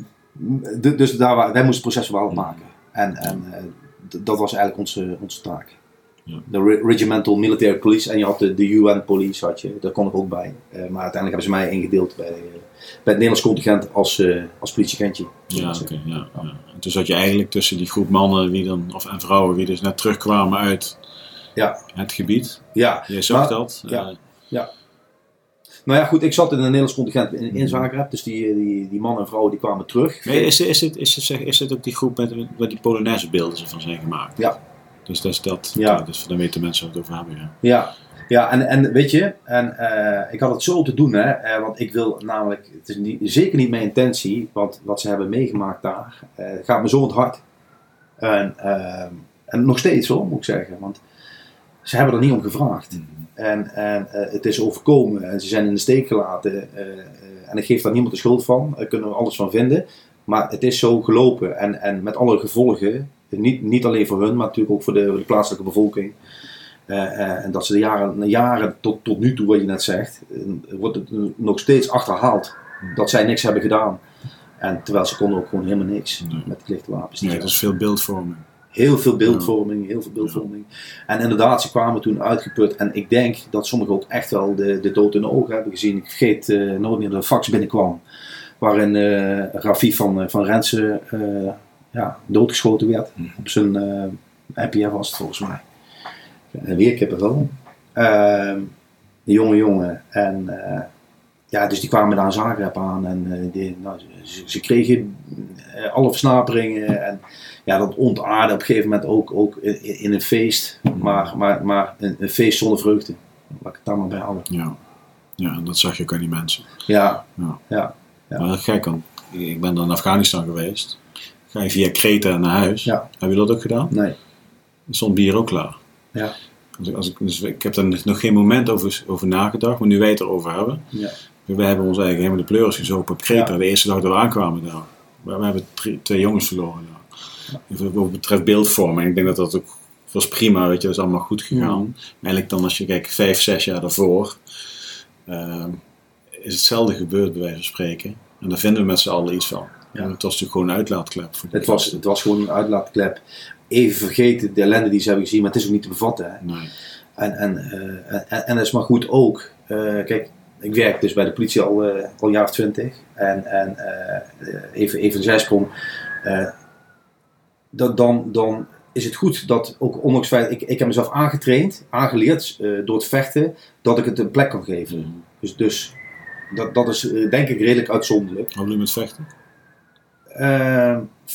dus daar, wij moesten procesverbaal maken. En, en eh, dat was eigenlijk onze, onze taak. Ja. De Re- Regimental Military Police en je had de, de UN Police, had je, daar kon ik ook bij. Eh, maar uiteindelijk hebben ze mij ingedeeld bij, eh, bij het Nederlands contingent als, eh als politieagentje. Ja, oké. ja, ja. En toen zat je eigenlijk tussen die groep mannen wie dan, of, en vrouwen die dus net terugkwamen uit Ja. het gebied. Ja, Jij zag Maar- dat. ja. eh, nou ja, goed, ik zat in een Nederlands contingent in, in Zagreb, dus die, die, die mannen en vrouwen die kwamen terug. Nee, is, is, het, is, het, zeg- is het ook die groep met, waar die Polonaise beelden van zijn gemaakt? Ja. Dus dat is dat. Ja. dus dan weten mensen wat het over hebben. Ja. Ja, ja en, en weet je, en, eh, ik had het zo te doen, hè, eh, want ik wil namelijk, het is niet, zeker niet mijn intentie, want wat ze hebben meegemaakt daar, eh, gaat me zo het hart. En, eh, en nog steeds hoor, moet ik zeggen, want ze hebben er niet om gevraagd. En, en eh, het is overkomen en ze zijn in de steek gelaten. eh, eh, en ik geef daar niemand de schuld van, daar kunnen we alles van vinden. Maar het is zo gelopen en, en met alle gevolgen, niet, niet alleen voor hun, maar natuurlijk ook voor de, voor de plaatselijke bevolking. En dat ze de jaren, jaren tot, tot nu toe, wat je net zegt, wordt het nog steeds achterhaald dat zij niks hebben gedaan. En terwijl ze konden ook gewoon helemaal niks met die lichte wapens. die Nee, dat is veel beeldvorming. Heel veel beeldvorming, heel veel beeldvorming. En inderdaad, ze kwamen toen uitgeput. En ik denk dat sommigen ook echt wel de, de dood in de ogen hebben gezien. Ik vergeet eh, nooit meer dat een fax binnenkwam. Waarin eh Rafie van, eh, van Rensen ja, doodgeschoten werd. Op zijn NPR was het volgens mij. En weer kippenvel. Ehm de jonge jongen. En ja, dus die kwamen daar Zagreb aan. En die, nou, ze, ze kregen alle versnaperingen. En ja, dat ontaarde op een gegeven moment ook, ook in, in een feest. Maar, maar, maar een, een feest zonder vreugde. Laat ik het daar maar bij houden. Ja. ja, en dat zag je ook aan die mensen. Ja, Ja. ja, Ja. Maar dat gek, want ik ben dan in Afghanistan geweest. ga je via Kreta naar huis. Ja. Heb je dat ook gedaan? Nee. Dan stond bier ook klaar. Ja. Als ik, als ik, dus ik heb daar nog geen moment over, over nagedacht, maar nu wij het erover hebben. Ja. We hebben ons eigenlijk helemaal de pleuris gezopen op Kreta, Ja. de eerste dag dat we aankwamen daar. We, we hebben twee jongens verloren Wat betreft beeldvorming, ik denk dat dat ook was prima, weet je, dat is allemaal goed gegaan. Maar eigenlijk dan als je kijkt, vijf, zes jaar daarvoor, ehm, is hetzelfde gebeurd bij wijze van spreken. En daar vinden we met z'n allen iets van. Ja. En het was natuurlijk gewoon een uitlaatklep. voor Het was, het was gewoon een uitlaatklep. Even vergeten de ellende die ze hebben gezien, maar het is ook niet te bevatten. Hè. Nee. En, en, eh, en, en dat is maar goed ook. Eh, kijk, ik werk dus bij de politie al, eh, al een jaar of twintig. En, en eh, even, even een zijsprong. Dat, dan, dan is het goed dat ook ondanks feit, ik, ik heb mezelf aangetraind, aangeleerd eh, door het vechten, dat ik het een plek kan geven. Mhm. Dus, dus dat, dat is eh, denk ik redelijk uitzonderlijk. Wat bedoel je met vechten?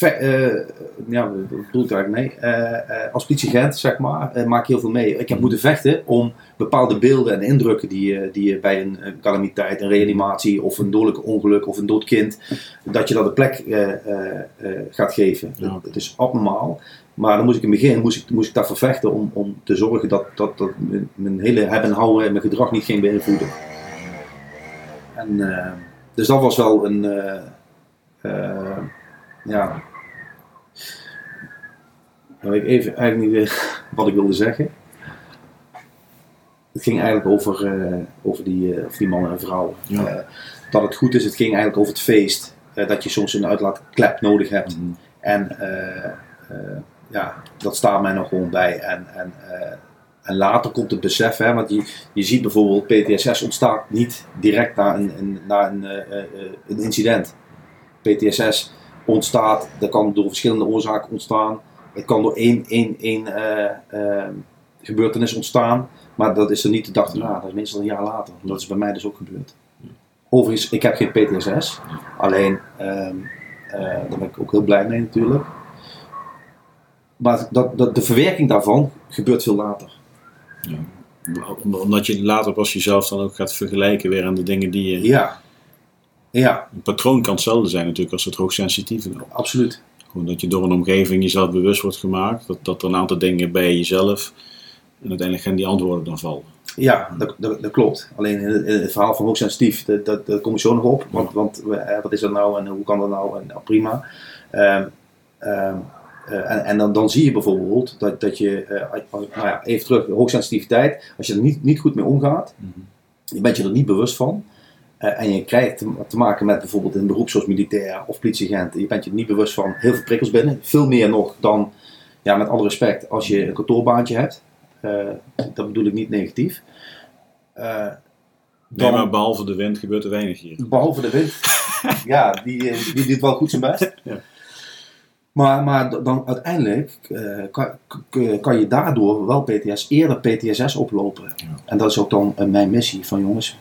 Eh, ve- ja, wat bedoel ik daar eigenlijk mee? Eh, eh, als politieagent, zeg maar, maak je heel veel mee. Ik heb moeten vechten om bepaalde beelden en indrukken die, je- die je bij een, calamiteit, een reanimatie of een dodelijk ongeluk of een dood kind, dat je dat een plek gaat geven. Ja. Het, het is abnormaal. Maar dan moest ik in het begin moest ik, moest ik daarvoor vechten om, om te zorgen dat, dat, dat mijn, hele hebben en houden en mijn gedrag niet ging beïnvloeden. En, dus dat was wel een. ja. Nou, weet ik even eigenlijk niet meer (laughs) wat ik wilde zeggen. Het ging eigenlijk over, eh, over, die, eh, over die mannen en. Ja. Eh, dat het goed is, het ging eigenlijk over het feest. eh, dat je soms een uitlaatklep nodig hebt. Mhm. En eh, eh, ja, dat staat mij nog gewoon bij. En, en, eh, en later komt het besef, hè, want je, je ziet bijvoorbeeld PTSS ontstaat niet direct na een, een, na een, eh, eh, een incident. PTSS ontstaat, dat kan door verschillende oorzaken ontstaan. Het kan door één, één, één eh, eh, gebeurtenis ontstaan, maar dat is er niet de dag erna, dat is meestal een jaar later. Dat is bij mij dus ook gebeurd. Overigens, ik heb geen PTSS, alleen ehm, eh, daar ben ik ook heel blij mee natuurlijk. Maar dat, dat, de verwerking daarvan gebeurt veel later. Om- Omdat je later pas jezelf dan ook gaat vergelijken weer aan de dingen die je... Ja, ja, Een patroon kan hetzelfde zijn natuurlijk als het hoogsensitief is. absoluut. Dat je door een omgeving jezelf bewust wordt gemaakt. Dat, dat er een aantal dingen bij jezelf. En uiteindelijk gaan die antwoorden dan vallen. Ja, dat, dat, dat klopt. Alleen in het, in het verhaal van hoogsensitief, dat, dat, daar kom ik zo nog op. Want, want eh, wat is dat nou en hoe kan dat nou? En nou, prima. Ehm, ehm, eh, en en dan, dan zie je bijvoorbeeld dat, dat je, eh, nou ja, even terug, hoogsensitiviteit, als je er niet, niet goed mee omgaat, je bent je er niet bewust van. Eh, en je krijgt te, te maken met bijvoorbeeld een beroep zoals militair of politieagent. Je bent je niet bewust van heel veel prikkels binnen. Veel meer nog dan, ja, met alle respect, als je een kantoorbaantje hebt. Eh, dat bedoel ik niet negatief. Eh, Nee, dan- maar behalve de wind gebeurt er weinig hier. Behalve de wind. (laughs) ja, die, die doet wel goed zijn best. Ja. Maar, maar dan uiteindelijk kan, kan je daardoor wel PTS, eerder PTSS oplopen. En dat is ook dan mijn missie van jongens.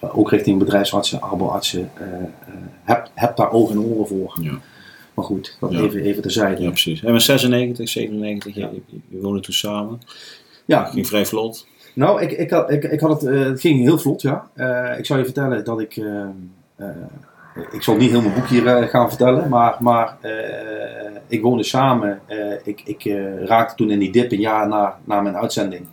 Ook richting bedrijfsartsen, arboartsen. eh eh, heb, heb daar ogen en oren voor. Ja, Maar goed, dat Ja. even, even terzijde. ja precies. En met 96, 97, Ja. je, je, je woonde toen samen. Ja, Ging vrij vlot. Nou, ik, ik, had, ik, ik had het, eh, het ging heel vlot, ja. Eh, ik zou je vertellen dat ik, eh, eh, ik zal niet heel mijn boek hier eh, gaan vertellen, maar, maar eh, ik woonde samen. eh, ik ik eh, raakte toen in die dip een jaar na, na mijn uitzending.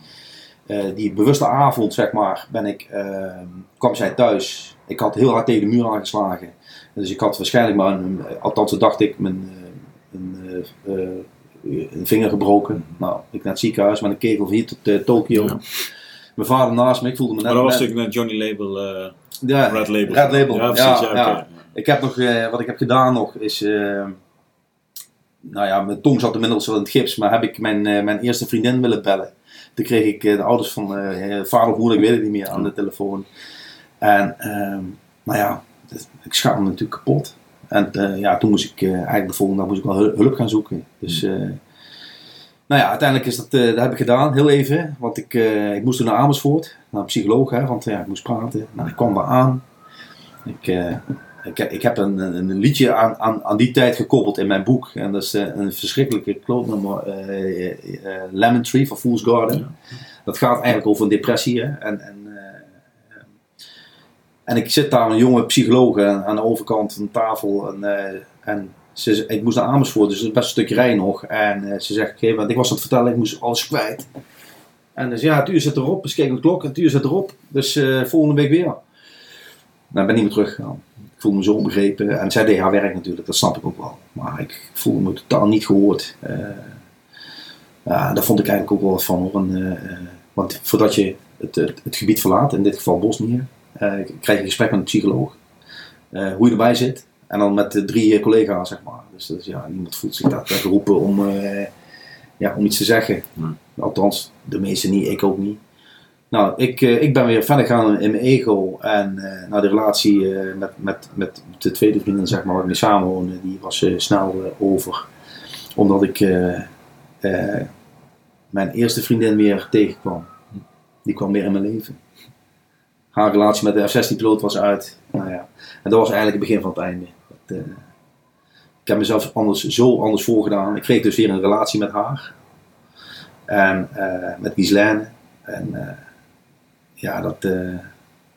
Eh, die bewuste avond, zeg maar, ben ik, eh, kwam zij thuis. Ik had heel hard tegen de muur aangeslagen. Dus ik had waarschijnlijk maar, een, althans dat dacht ik, mijn, eh, een, eh, een vinger gebroken. Nou, ik naar het ziekenhuis met een kegel van hier tot Tokio. Ja. Mijn vader naast me, ik voelde me net... Maar dat was natuurlijk net Johnny Label, ja, Red Label. Red Label. Ja, precies. Ja. Ik heb nog, wat ik heb gedaan nog, is... eh, nou ja, mijn tong zat inmiddels wel in het gips, maar heb ik mijn, mijn eerste vriendin willen bellen. Toen kreeg ik eh, de ouders van eh, vader of moeder, ik weet het niet meer, aan de telefoon. En ehm, nou ja, dus ik schaamde me natuurlijk kapot. En eh, ja, toen moest ik eh, eigenlijk de volgende dag moest ik wel hul- hulp gaan zoeken. Dus, eh, nou ja, uiteindelijk is dat, eh, dat heb ik gedaan, heel even. Want ik, eh, ik moest toen naar Amersfoort, naar een psycholoog, hè, want ja, ik moest praten. Nou, ik kwam daar aan. Ik, eh, ik, ik heb een, een een liedje aan, aan, aan die tijd gekoppeld in mijn boek. En dat is eh, een verschrikkelijke klootnummer, eh, Lemon Tree van Fool's Garden. Dat gaat eigenlijk over een depressie. Hè? En, en, en ik zit daar een jonge psycholoog aan de overkant van de tafel. En, en ze, ik moest naar Amersfoort, dus het is best een stukje rijden nog. En ze zegt, oké, want ik was aan het vertellen, ik moest alles kwijt. En dus ja, het uur zit erop. Dus kijk de klok, het uur zit erop. Dus volgende week weer. Nou, ik ben niet meer teruggegaan. Ik voelde me zo onbegrepen. En zij deed haar werk natuurlijk, dat snap ik ook wel. Maar ik voelde me totaal niet gehoord. Eh, ja, daar vond ik eigenlijk ook wel wat van hoor. En, eh, want voordat je het, het, het gebied verlaat, in dit geval Bosnië, krijg je een gesprek met een psycholoog. Hoe je erbij zit. En dan met de drie collega's, zeg maar. Dus, dus ja, niemand voelt zich daar geroepen om, ja, om iets te zeggen. Hmm. Althans, de meesten niet, ik ook niet. Nou, ik, eh, ik ben weer verder gaan in mijn ego. En eh nou, de relatie eh, met, met, met de tweede vriendin, zeg maar, waar ik mee samenwoonde, die was snel over. Omdat ik mijn eerste vriendin weer tegenkwam. Die kwam weer in mijn leven. Haar relatie met de F-16-piloot was uit. Nou ja, en dat was eigenlijk het begin van het einde. Ik heb mezelf anders, zo anders voorgedaan. Ik kreeg dus weer een relatie met haar. En met Gislaine. En ja, dat, eh,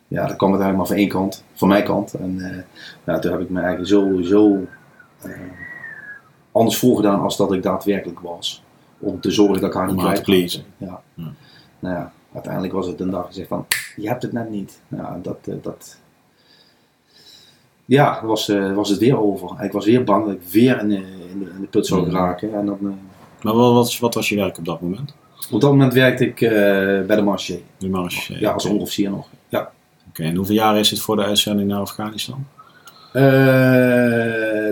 ja, dat kwam uiteindelijk maar van één kant. Van mijn kant. En eh, ja, toen heb ik me eigenlijk zo, zo eh, anders voorgedaan als dat ik daadwerkelijk was. Om te zorgen dat ik haar niet kwijt pleasen. Ja. Ja. Nou ja, uiteindelijk was het een dag gezegd van, je hebt het net niet. Ja, dat, dat, ja, was, was het weer over. Ik was weer bang dat ik weer in de, in de, in de put zou Mhm. raken. En dan, Maar wat, wat, wat was je werk op dat moment? Op dat moment werkte ik eh, bij de Marché. De marge. Ja, als onderofficier nog. Ja. Oké, en hoeveel jaar is het voor de uitzending naar Afghanistan? Eh,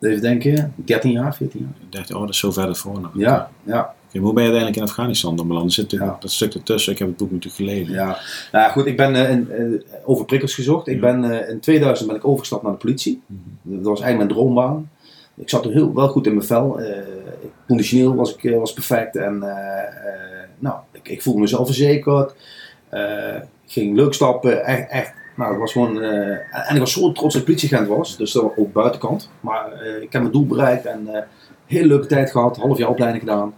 even denken, 13 jaar, 14 jaar. Ik dacht, oh, dat is zo verder voor. Nou. Ja, ja, Oké, maar hoe ben je uiteindelijk in Afghanistan dan beland? Er zit natuurlijk Ja. dat stuk ertussen. Ik heb het boek natuurlijk gelezen. ja. Nou ja, goed, ik ben eh, in, over prikkels gezocht. Ik Ja. ben, in 2000 ben ik overgestapt naar de politie. Mhm. Dat was eigenlijk mijn droombaan. Ik zat er heel, wel goed in mijn vel. Eh, conditioneel was ik eh, was perfect. En eh, eh, nou, ik, ik voelde mezelf verzekerd. Eh, ging leuk stappen. Echt, echt. Nou, was gewoon, eh, en ik was zo trots dat ik politieagent was. Dus dat ook buitenkant. Maar eh, ik heb mijn doel bereikt. En eh hele leuke tijd gehad. Half jaar opleiding gedaan.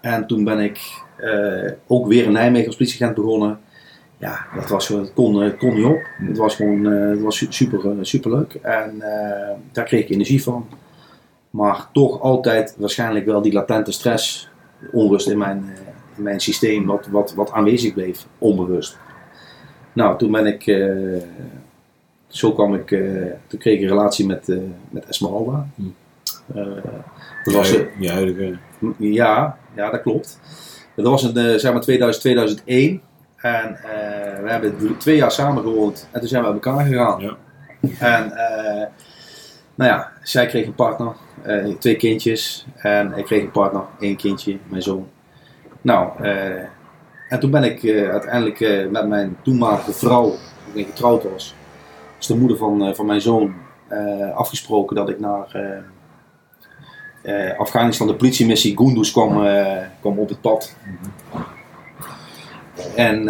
En toen ben ik eh, ook weer in Nijmegen als politieagent begonnen. Ja, dat was, het, kon, kon niet op. Het was gewoon eh, het was su- super, eh, super leuk. En eh, daar kreeg ik energie van. Maar toch altijd waarschijnlijk wel die latente stress, onrust in mijn, eh, in mijn systeem, wat, wat, wat aanwezig bleef, onbewust. Nou, toen ben ik, eh, zo kwam ik, eh, toen kreeg ik een relatie met, eh, met Esmeralda. Hm. Eh, dat was, je, je huidige... ja, ja, dat klopt. Dat was in zeg maar 2000, 2001. En we hebben twee jaar samen gewoond. En toen zijn we uit elkaar gegaan. Ja. En nou ja, zij kreeg een partner, eh, twee kindjes. En ik kreeg een partner, één kindje, mijn zoon. Nou, eh, en toen ben ik eh, uiteindelijk met mijn toenmalige vrouw, die ik getrouwd was, dus de moeder van, van mijn zoon, afgesproken dat ik naar Afghanistan, de politiemissie Gunduz kwam, kwam op het pad. En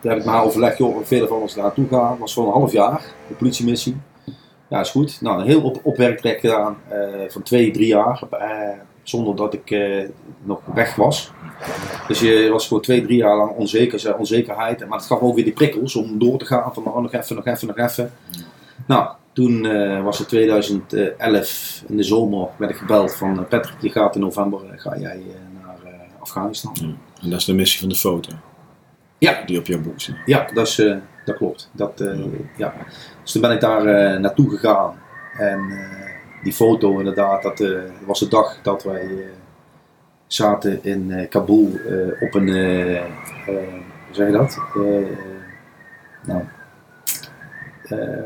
toen heb ik met overlegd, joh, verder van ons daar naartoe gaan. Was voor een half jaar, de politiemissie. Ja, is goed. Nou, een heel op opwerktrek gedaan eh, van twee, drie jaar. eh, zonder dat ik eh, nog weg was. Dus je was gewoon twee, drie jaar lang onzeker, onzekerheid. Maar het gaf ook weer die prikkels om door te gaan. Van oh, nog even, nog even, nog even. Nou, toen was het 2011 in de zomer. werd ik gebeld van Patrick, je gaat in november ga jij naar Afghanistan. Ja. En dat is de missie van de foto. Ja. Die op jouw boek zit. Ja, dat, is, dat klopt. Dat, eh, ja. Dus toen ben ik daar eh, naartoe gegaan. En eh, die foto inderdaad, dat was de dag dat wij zaten in Kabul op een, hoe zeg je dat? Nou,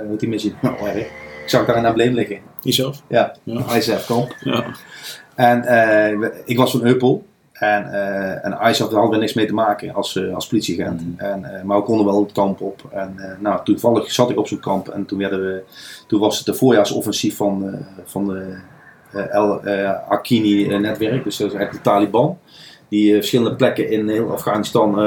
wat die missie? Nou, erg. Ik zag daar een embleem liggen. Jezelf? Ja, Ja. ISAF kamp. Ja. En ik was van Euppel. En, eh en daar hadden we niks mee te maken als, eh, als politieagent. Mhm. En, eh, maar we konden wel het kamp op. En nou, toevallig zat ik op zo'n kamp. En toen, werden we, toen was het de voorjaarsoffensief van, van de El Akini-netwerk. Dus dat is eigenlijk de Taliban. Die verschillende plekken in heel Afghanistan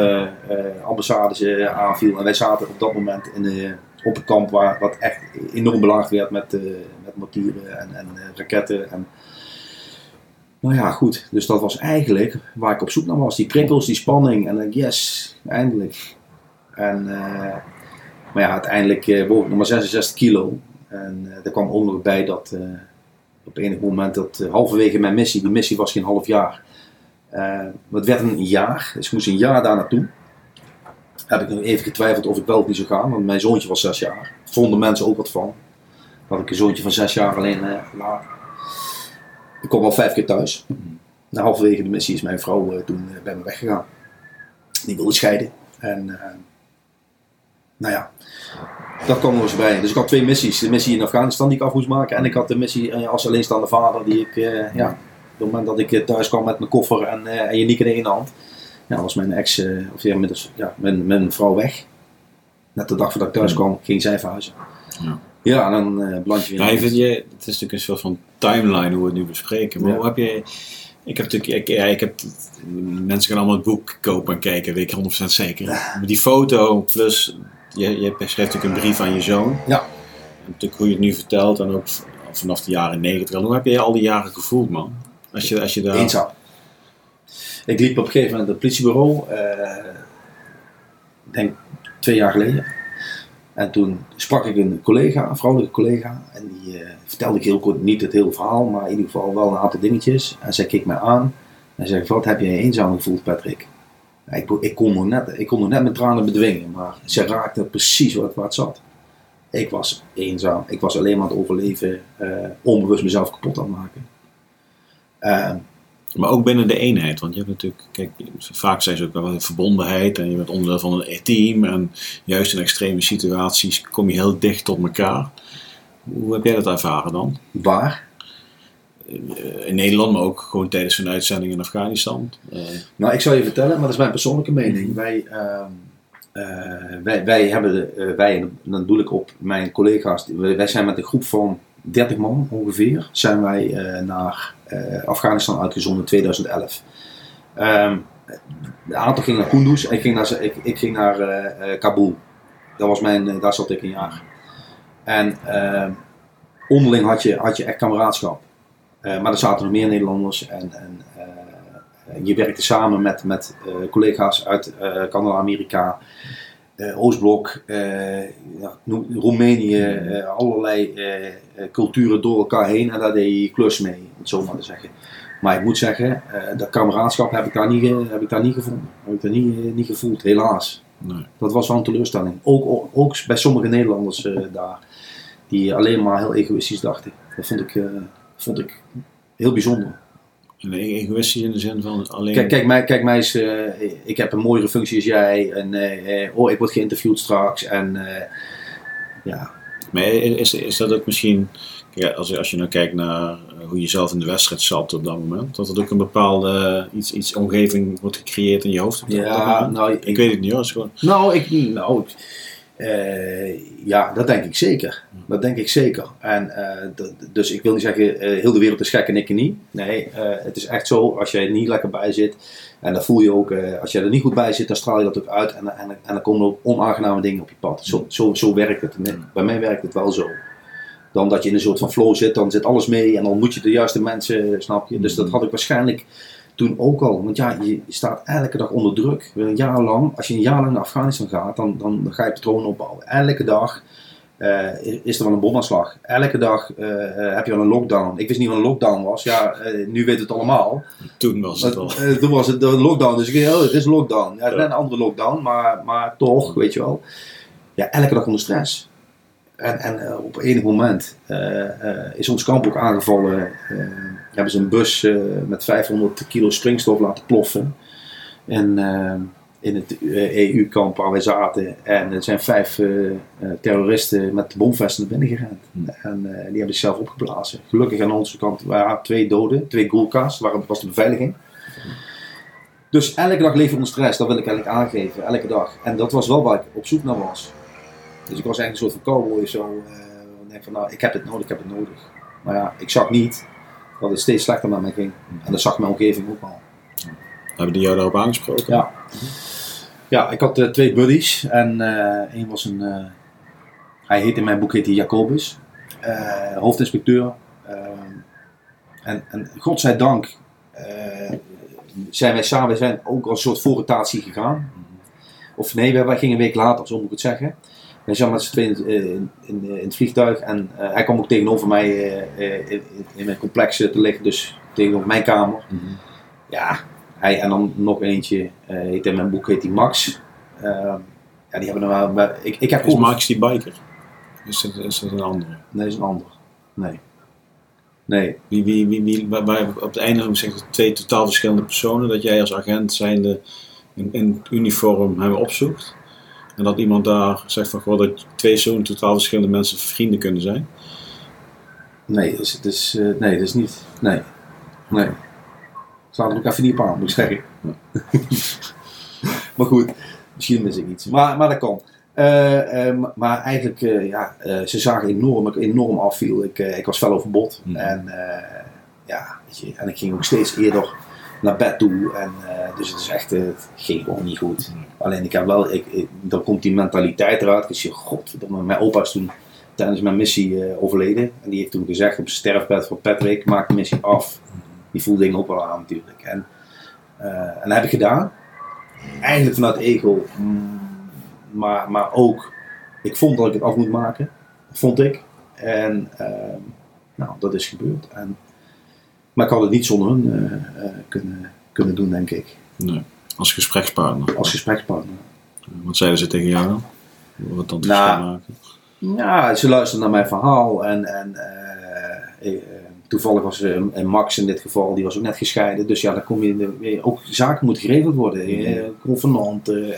ambassades aanviel. En wij zaten op dat moment in, op een kamp waar, wat echt enorm belaagd werd met, eh, met mortieren en, en raketten. En, nou ja, goed. Dus dat was eigenlijk waar ik op zoek naar was. Die prikkels, die spanning. En dan yes, eindelijk. En, eh, maar ja, uiteindelijk eh woog ik nog maar 66 kilo. En eh er kwam ook nog bij dat, op enig moment dat halverwege mijn missie, die missie was geen half jaar, het werd een jaar, dus ik moest een jaar daar naartoe. Heb ik nog even getwijfeld of ik wel of niet zou gaan, want mijn zoontje was zes jaar. Vonden mensen ook wat van. Dat ik een zoontje van zes jaar alleen laat. Ik kom al vijf keer thuis. Na halverwege de missie is mijn vrouw eh, toen eh, bij me weggegaan. Die wilde scheiden. En eh, nou ja, dat kwam er eens bij. Dus ik had twee missies. De missie in Afghanistan die ik af moest maken. En ik had de missie als alleenstaande vader die ik, ja, op het moment dat ik thuis kwam met mijn koffer en, eh en in één hand. Ja, was mijn ex, of ja, ja, mijn, mijn vrouw weg. Net de dag voordat ik thuis kwam, ging zij verhuizen. Ja. Ja, en dan eh beland je je, het is natuurlijk een soort van timeline hoe we het nu bespreken. Maar Ja. hoe heb je... Ik heb natuurlijk... Ik, ja, ik heb, mensen kunnen allemaal het boek kopen en kijken, weet ik 100% zeker. Maar die foto plus... Je, je schrijft natuurlijk een brief aan je zoon. Ja. En natuurlijk hoe je het nu vertelt en ook vanaf de jaren 90. Hoe heb je al die jaren gevoeld, man? Als je, als je daar... Eenzaam. Ik liep op een gegeven moment het politiebureau, eh, denk twee jaar geleden. En toen sprak ik een collega, een vrouwelijke collega, en die eh, vertelde ik heel kort, niet het hele verhaal, maar in ieder geval wel een aantal dingetjes. En zij keek mij aan en zei, wat heb je eenzaam gevoeld, Patrick? Ik, ik, kon nog net, ik kon nog net mijn tranen bedwingen, maar ze raakte precies wat, waar het zat. Ik was eenzaam, ik was alleen maar aan het overleven, eh, onbewust mezelf kapot aan het maken. Eh, Maar ook binnen de eenheid. Want je hebt natuurlijk, kijk, vaak zijn ze ook wel een verbondenheid en je bent onderdeel van een team. En juist in extreme situaties kom je heel dicht tot elkaar. Hoe heb jij dat ervaren dan? waar? Eh, In Nederland, maar ook gewoon tijdens een uitzending in Afghanistan. Eh, Nou, ik zal je vertellen, maar dat is mijn persoonlijke mening. Wij, ehm, eh, wij, wij hebben, de, wij, en dan doe ik op mijn collega's, wij, zijn met een groep van 30 man ongeveer, zijn wij naar Afghanistan uitgezonden in 2011. Ehm een aantal ging naar Kunduz en ik ging naar, ik, ik ging naar eh, eh, Kabul. Dat was mijn, eh, daar zat ik een jaar. En ehm, onderling had je, had je echt kameraadschap. Eh, maar er zaten nog meer Nederlanders en, en eh, je werkte samen met, met eh, collega's uit eh, Canada, Amerika, eh, Oostblok, eh, ja, Roemenië, eh, allerlei eh, eh, culturen door elkaar heen en daar deed je klus mee, om het zo maar te zeggen. Maar ik moet zeggen, eh, dat kameraadschap heb ik daar niet, heb ik daar niet gevonden. Heb ik daar niet, eh, niet gevoeld, helaas. nee. Dat was wel een teleurstelling. Ook, ook, ook bij sommige Nederlanders eh, daar, die alleen maar heel egoïstisch dachten. Dat vond ik, eh, vond ik heel bijzonder. E- egoïstisch in de zin van alleen... Kijk, kijk, mij, kijk mij eens, eh, ik heb een mooiere functie als jij. En eh, eh, oh, ik word geïnterviewd straks. En ja, Maar is, is dat ook misschien... Kijk, als, als je nou kijkt naar hoe je zelf in de wedstrijd zat op dat moment, dat er ook een bepaalde iets, iets omgeving wordt gecreëerd in je hoofd ja, nou, Ik weet het niet hoor, is gewoon... Nou, ik, nou ik- eh, ja, dat denk ik zeker. Dat denk ik zeker. En, eh, dus ik wil niet zeggen, eh, heel de wereld is gek en ik niet. Nee, het is echt zo, als jij er niet lekker bij zit, en dat voel je ook, als jij er niet goed bij zit, dan straal je dat ook uit en, en, en dan komen er ook onaangename dingen op je pad. Zo, zo, zo werkt het. Nee, bij mij werkt het wel zo. Dan dat je in een soort van flow zit, dan zit alles mee en dan moet je de juiste mensen, snap je? Dus dat had ik waarschijnlijk toen ook al. Want ja, je staat elke dag onder druk. Een jaar lang, als je een jaar lang naar Afghanistan gaat, dan, dan, ga je patronen opbouwen. Elke dag eh, is er wel een bomaanslag. Elke dag eh, eh, heb je wel een lockdown. Ik wist niet wat een lockdown was. Ja, nu weet het allemaal. Toen was het. Eh, toen was het een lockdown, dus ik dacht, oh, het is lockdown. Ja, het is een andere lockdown, maar, maar toch, weet je wel. Ja, elke dag onder stress. En, en op enig moment is ons kamp ook aangevallen. Eh, hebben ze een bus eh, met 500 kilo springstof laten ploffen. En, eh, in het EU-kamp waar wij zaten. En er zijn vijf eh, eh, terroristen met de bomvesten naar binnen gerend. Hmm. En eh, die hebben zichzelf opgeblazen. Gelukkig aan onze kant waren twee doden, twee Gulka's, waren was de beveiliging. Dus elke dag leven onder stress, dat wil ik eigenlijk aangeven, elke dag. En dat was wel waar ik op zoek naar was. Dus ik was eigenlijk een soort van cowboy zo. eh, denk van nou, ik heb het nodig, ik heb het nodig. Maar ja, ik zag niet dat het steeds slechter met mij ging. En dat zag mijn omgeving ook wel. Hebben die jou daarop aangesproken? Ja. Ja, ik had eh, twee buddies. En eh één was een... eh, hij heet in mijn boek heet hij Jacobus. eh, hoofdinspecteur. Eh, en, en godzijdank eh, zijn wij samen, zijn ook als een soort voorrotatie gegaan. Of nee, wij, wij gingen een week later, zo moet ik het zeggen. We zaten met z'n tweeën in, in, in, in het vliegtuig en eh, hij kwam ook tegenover mij eh, eh, in, in mijn complex eh, te liggen, dus tegenover mijn kamer. Ja, hij en dan nog eentje, eh heet in mijn boek heet die Max. Ehm, ja, die hebben er wel, maar ik, ik heb Is ook... Max die biker? Is dat, is dat een andere? Nee, is een ander. Nee. Nee. Wie, wie, wie, wie, op het einde zeg je twee totaal verschillende personen, dat jij als agent zijnde in, in uniform hem opzoekt. En dat iemand daar zegt van, goh, dat twee zo'n totaal verschillende mensen vrienden kunnen zijn. Nee, is, eh, nee, dat is niet. Nee. Nee. Staat er ook even niet op aan, moet ik zeggen. (laughs) maar goed, misschien mis ik iets. Maar, maar dat kan. Eh, eh, maar- eigenlijk, ja, ze zagen enorm, ik enorm afviel. Ik, ik was fel overbod. Mhm. En, ja, weet je, en ik ging ook steeds eerder naar bed toe. En, eh, dus het is echt, eh, het ging gewoon niet goed. Alleen ik heb wel, ik, dan komt die mentaliteit eruit. Ik zeg, godverdomme, mijn opa is toen tijdens mijn missie eh, overleden. En die heeft toen gezegd op sterfbed van Patrick, maak de missie af. Die voelde dingen ook wel aan natuurlijk. En, eh, en dat heb ik gedaan. Eigenlijk vanuit ego. mm, Maar, maar ook, ik vond dat ik het af moet maken. Vond ik. En nou, dat is gebeurd. En, maar ik had het niet zonder hun eh, eh, kunnen, kunnen doen, denk ik. Nee. Als gesprekspartner. Als gesprekspartner. Wat zeiden ze tegen jou dan? Wat dan te Nou, maken? Ja, ze luisteren naar mijn verhaal en, en eh, toevallig was eh, Max in dit geval, die was ook net gescheiden. Dus ja, dan kom je weer- ook zaken moeten geregeld worden, eh, convenanten.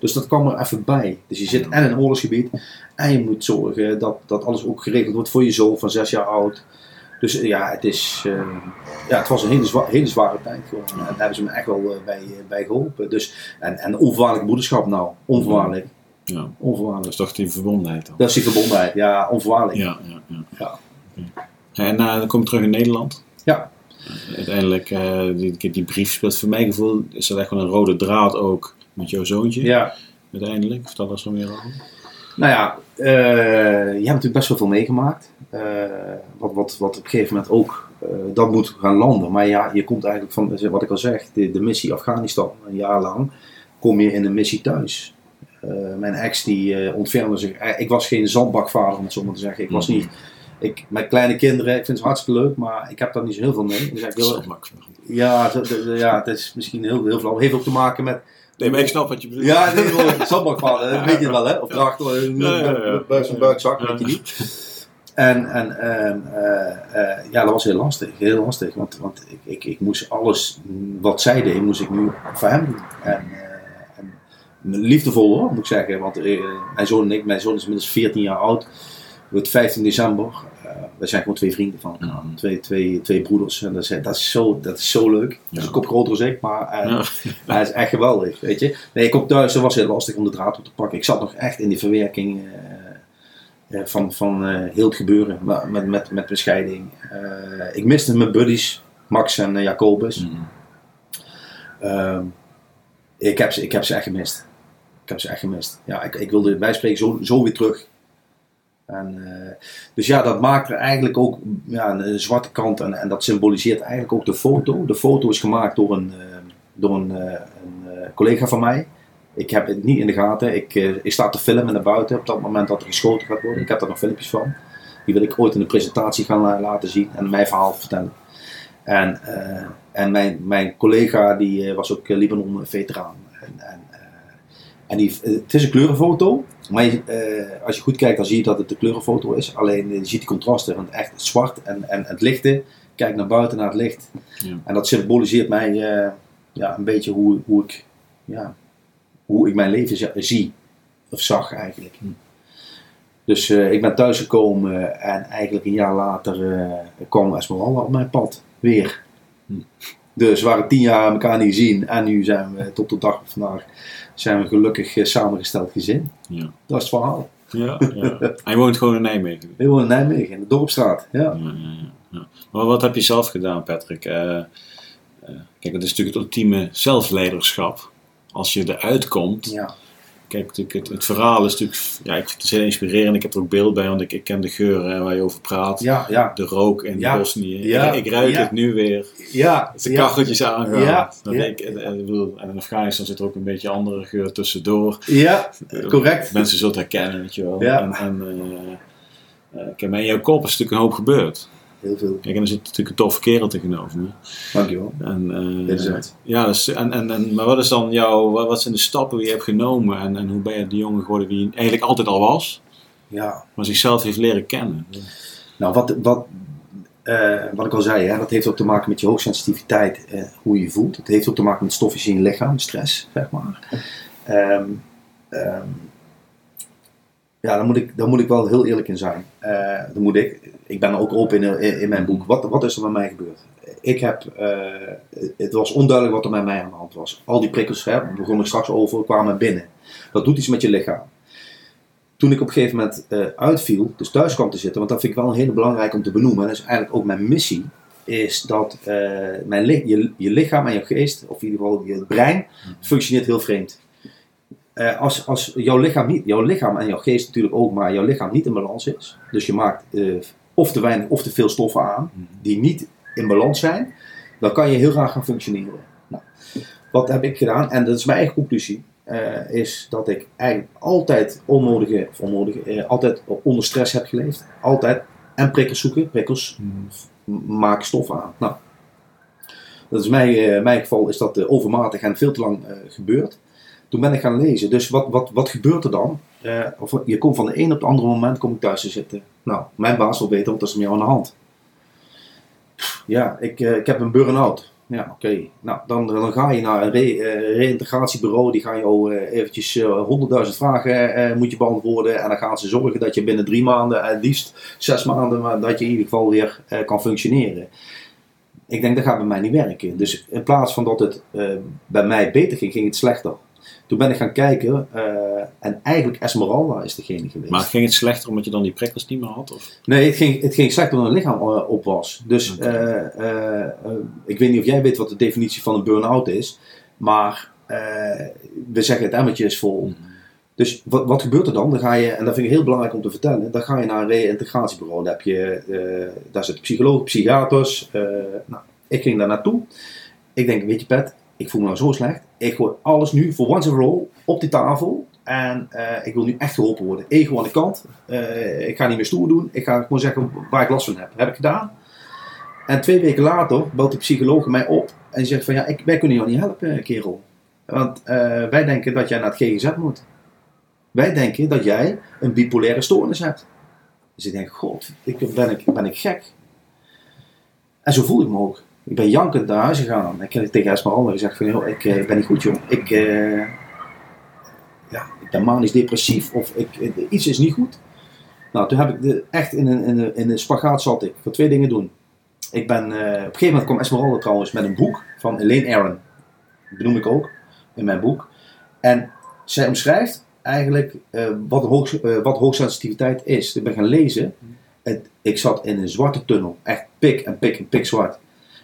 dus dat kwam er even bij. Dus je zit en in een oorlogsgebied en je moet zorgen dat, dat alles ook geregeld wordt voor je zoon van zes jaar oud. Dus eh, ja, het, is, eh, ja, het was een hele, zwa- hele zware tijd gewoon. En daar hebben ze me echt wel eh, bij, bij geholpen. Dus, en, en onvoorwaardelijk broederschap nou, onvoorwaardelijk. Ja. Dat onvoorwaardelijk. is toch die verbondenheid dan? Dat is die verbondenheid, ja, onvoorwaardelijk. Ja, ja, ja. Ja. En eh, dan kom je terug in Nederland. Ja. Uiteindelijk, eh, die, die brief speelt voor mijn gevoel, is dat echt wel een rode draad ook met jouw zoontje. Ja, Uiteindelijk, vertel daar zo meer over. nou ja, eh, je hebt natuurlijk best wel veel meegemaakt. Eh, wat, wat, wat op een gegeven moment ook, eh, dat moet gaan landen. Maar ja, je komt eigenlijk van, wat ik al zeg, de, de missie Afghanistan, een jaar lang, kom je in een missie thuis. Mijn ex die ontfermde zich, ik was geen zandbakvader om het zo maar te zeggen. Ik was Mhm. niet, ik, met kleine kinderen, ik vind het hartstikke leuk, maar ik heb daar niet zo heel veel mee. Dus ik wil, ja, ja, het is misschien heel, heel veel, heeft ook te maken met Nee, maar ik snap wat je bedoelt. Ja, nee, wel, zandbakvader, dat weet je wel, hè? Of drachter, Ja, zijn buikzak, Ja. weet je niet. En, en ehm, eh, eh, ja, dat was heel lastig, heel lastig. Want, want ik, ik, ik moest alles wat zij deed, moest ik nu voor hem doen. En, eh, en liefdevol hoor, moet ik zeggen. Want eh, mijn zoon en ik, mijn zoon is inmiddels 14 jaar oud. Wordt 15 december. Eh, we zijn gewoon twee vrienden van elkaar. Twee, twee, twee broeders. En dat is, dat is, zo, dat is zo leuk. Hij is een kop groter dan ik, maar eh, hij is echt geweldig, weet je. Nee, ik kom thuis, dat was heel lastig om de draad op te pakken. Ik zat nog echt in die verwerking eh, eh, van, van eh, heel het gebeuren met, met, met, met mijn scheiding. Eh, ik miste mijn buddies, Max en eh, Jacobus. Mhm. Ehm, ik, heb ze, ik heb ze echt gemist. Ik heb ze echt gemist. Ja, ik, ik wilde, wij spreken zo, zo weer terug. En, eh, dus ja, dat maakt er eigenlijk ook ja, een, zwarte kant en, en dat symboliseert eigenlijk ook de foto. De foto is gemaakt door een, eh, door een, eh, een collega van mij. Ik heb het niet in de gaten. Ik, ik sta te filmen naar buiten op dat moment dat er geschoten gaat worden. Ik heb daar nog filmpjes van. Die wil ik ooit in een presentatie gaan la- laten zien en mijn verhaal vertellen. En, en mijn, mijn collega die was ook Libanon-veteraan. En, en, en die, het is een kleurenfoto, maar je, eh, als je goed kijkt dan zie je dat het een kleurenfoto is. Alleen eh, je ziet die contrasten, want echt het zwart en, en het lichte. Kijk naar buiten, naar het licht. Ja. En dat symboliseert mij eh, ja, een beetje hoe, hoe, ik, ja, hoe ik mijn leven zie. Of zag eigenlijk. Hm. Dus eh, ik ben thuisgekomen en eigenlijk een jaar later kwam Esmeralda op mijn pad. Weer. Hm. Dus we waren tien jaar elkaar niet gezien en nu zijn we tot de dag van vandaag zijn we een gelukkig eh, samengesteld gezin. Ja. Dat is het verhaal. Ja, ja. (laughs) Hij woont gewoon in Nijmegen. We wonen in Nijmegen, in de Dorpstraat. Ja. Ja, ja. Maar wat heb je zelf gedaan, Patrick? Eh, eh, kijk, het is natuurlijk het ultieme zelfleiderschap. Als je eruit komt, Ja. Kijk, het, het verhaal is natuurlijk, ja, ik vind het heel inspirerend. Ik heb er ook beeld bij, want ik, ik ken de geur hè, waar je over praat. Ja, ja. De rook in Ja. Bosnië. Ja. Ik, ik ruik het nu weer. Ja, De kacheltjes aangaan. Ja. Ik, en, en, ik bedoel, en in Afghanistan zit er ook een beetje andere geur tussendoor. Ja, correct. Mensen zullen het herkennen, weet je wel. Ja. En, en, eh, eh, kijk, maar in jouw kop is natuurlijk een hoop gebeurd. Heel veel. Kijk, en er zit natuurlijk een toffe kerel tegenover me. Dankjewel. En, eh, Wederzijds. ja, dus, en, en, en, maar wat is dan jouw, wat, zijn de stappen die je hebt genomen en, en hoe ben je die jongen geworden die je eigenlijk altijd al was, Ja. maar zichzelf heeft leren kennen? Nou, wat, wat, eh, wat ik al zei, hè, dat heeft ook te maken met je hoogsensitiviteit, eh, hoe je je voelt. Het heeft ook te maken met stofjes in je lichaam, stress, zeg maar. Ehm, ehm, ja, daar moet, ik, daar moet ik wel heel eerlijk in zijn. Dan moet ik, ik ben ook open in, in, mijn boek. Wat, wat is er met mij gebeurd? Ik heb, eh, het was onduidelijk wat er met mij aan de hand was. Al die prikkels, hè, begonnen er straks over, kwamen binnen. Dat doet iets met je lichaam. Toen ik op een gegeven moment eh, uitviel, dus thuis kwam te zitten, want dat vind ik wel hele belangrijk om te benoemen. Dat is eigenlijk ook mijn missie. Is dat eh, mijn je, je lichaam en je geest, of in ieder geval je brein, functioneert heel vreemd. Als, als jouw lichaam niet, jouw lichaam en jouw geest natuurlijk ook, maar jouw lichaam niet in balans is. Dus je maakt of te weinig of te veel stoffen aan die niet in balans zijn, dan kan je heel raar gaan functioneren. Nou, wat heb ik gedaan? En dat is mijn eigen conclusie. eh, is dat ik eigenlijk altijd onnodige, of onnodige, eh, altijd onder stress heb geleefd. Altijd. En prikkels zoeken. Prikkels m- maken stoffen aan. Nou, dat is mijn, eh, mijn geval is dat overmatig en veel te lang gebeurd. Toen ben ik gaan lezen. Dus wat, wat, wat gebeurt er dan? Of, je komt van de een op het andere moment kom ik thuis te zitten. Nou, mijn baas wil weten wat is er met jou aan de hand. Ja, ik, eh, ik heb een burn-out. Ja, oké. Nou, dan, dan ga je naar een re, eh, reïntegratiebureau. Die gaan jou eh, eventjes honderdduizend vragen moet je beantwoorden. En dan gaan ze zorgen dat je binnen drie maanden, en liefst zes maanden, maar dat je in ieder geval weer kan functioneren. Ik denk dat gaat bij mij niet werken. Dus in plaats van dat het bij mij beter ging, ging het slechter. Toen ben ik gaan kijken eh, en eigenlijk Esmeralda is degene geweest. Maar ging het slechter omdat je dan die prikkels niet meer had? Of? Nee, het ging, het ging slechter dan mijn lichaam eh, op was. Dus eh, ik weet niet of jij weet wat de definitie van een burn-out is. Maar we zeggen het emmertje is vol. Dus wat, wat gebeurt er dan? Dan ga je, en dat vind ik heel belangrijk om te vertellen, dan ga je naar een reïntegratiebureau. Daar, heb je, eh, daar zitten psychologen, psychiaters. eh, nou, ik ging daar naartoe. Ik denk, weet je Pet, ik voel me nou zo slecht. Ik gooi alles nu voor once and for all op die tafel. En eh, ik wil nu echt geholpen worden. Ego aan de kant. Eh, ik ga niet meer stoer doen. Ik ga gewoon zeggen waar ik last van heb. Heb ik gedaan. En twee weken later belt de psycholoog mij op. En die zegt van ja, ik, wij kunnen jou niet helpen kerel. Want eh, wij denken dat jij naar het GGZ moet. Wij denken dat jij een bipolaire stoornis hebt. Dus ik denk, god, ik, ben, ik, ben ik gek? En zo voel ik me ook. Ik ben jankend naar huis gegaan. Ik heb tegen Esmeralda gezegd van, joh, ik eh, ben niet goed, joh. Ik, eh, ja, ben manisch depressief of ik, eh, iets is niet goed. Nou, toen heb ik de, echt in een, in, een, in een spagaat zat ik. Voor twee dingen doen. Ik ben, eh, op een gegeven moment kwam Esmeralda trouwens met een boek van Elaine Aron. Dat benoem ik ook in mijn boek. En zij omschrijft eigenlijk eh, wat, hoog, eh, hoogsensitiviteit is. Ik ben gaan lezen. Ik zat in een zwarte tunnel. Echt pik en pik en pik zwart.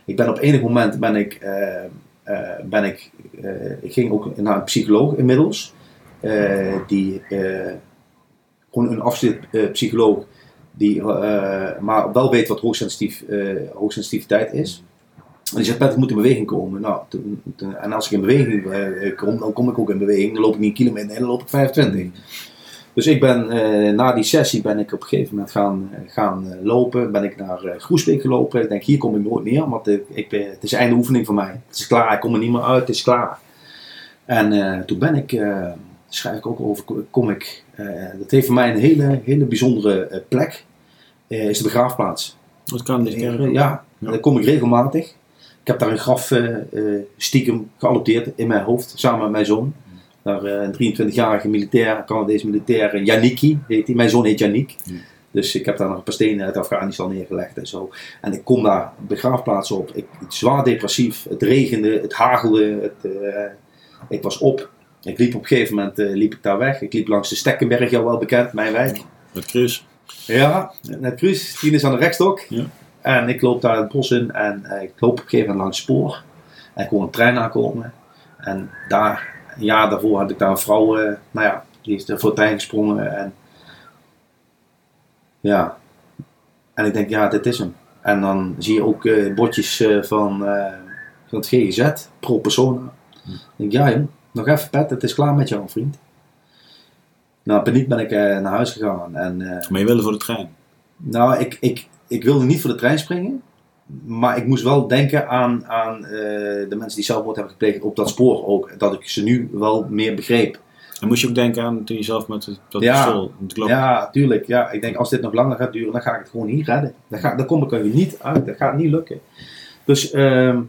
Ik ben op enig moment ben ik, eh, eh, ben ik, eh, ik ging ook naar een psycholoog inmiddels. die gewoon een afgestudeerd eh, psycholoog. Die maar wel weet wat hoogsensitief, hoogsensitiviteit is. En die zegt, Pet, ik moet in beweging komen. Nou, en als ik in beweging kom, dan kom ik ook in beweging. Dan loop ik niet een kilometer, nee, dan loop ik 25. Dus ik ben, eh, na die sessie ben ik op een gegeven moment gaan, eh, gaan eh, lopen. Ben ik naar Groesbeek gelopen. Ik denk, hier kom ik nooit meer, want ik, ik, ben- het is einde oefening voor mij. Het is klaar, ik kom er niet meer uit, het is klaar. En toen ben ik, schrijf ik ook over, kom ik, eh, dat heeft voor mij een hele, hele bijzondere plek. Is de begraafplaats. Dat kan niet. Ja, Ja. daar kom ik regelmatig. Ik heb daar een graf stiekem geadopteerd in mijn hoofd, samen met mijn zoon. Eh, een 23-jarige militair, Canadese militair, Yannicki heet hij. Mijn zoon heet Yannick. Dus ik heb daar nog een paar stenen uit Afghanistan neergelegd en zo. En ik kom daar begraafplaats op. Ik, zwaar depressief. Het regende, het hagelde. Het, eh, ik was op. Ik liep op een gegeven moment eh, liep ik daar weg. Ik liep langs de Stekkenberg, jou wel bekend, mijn wijk. Met Cruis. Ja, net Kruis. Tien is aan de rekstok. Ja. En ik loop daar het bos in en eh, ik loop op een gegeven moment langs het spoor. En ik hoor een trein aankomen. En daar een jaar daarvoor had ik daar een vrouw, eh, nou ja, die is er voor het gesprongen. En, ja, en ik denk, ja, dit is hem. En dan zie je ook eh, bordjes eh, van, van het GGZ, pro persona. Ik denk, ja joh, nog even pet, het is klaar met jou vriend. Nou, paniek ben ik naar huis gegaan. En, Maar je wilde voor de trein. nou, ik, ik, ik wilde niet voor de trein springen. Maar ik moest wel denken aan, aan eh, de mensen die zelfmoord hebben gepleegd op dat spoor ook. Dat ik ze nu wel meer begreep. En moest je ook denken aan toen je zelf met het- dat Ja. pistool... Ja, tuurlijk. Ja, ik denk als dit nog langer gaat duren, dan ga ik het gewoon niet redden. Dan, ga, dan kom ik er niet uit. Dat gaat niet lukken. Dus, ehm,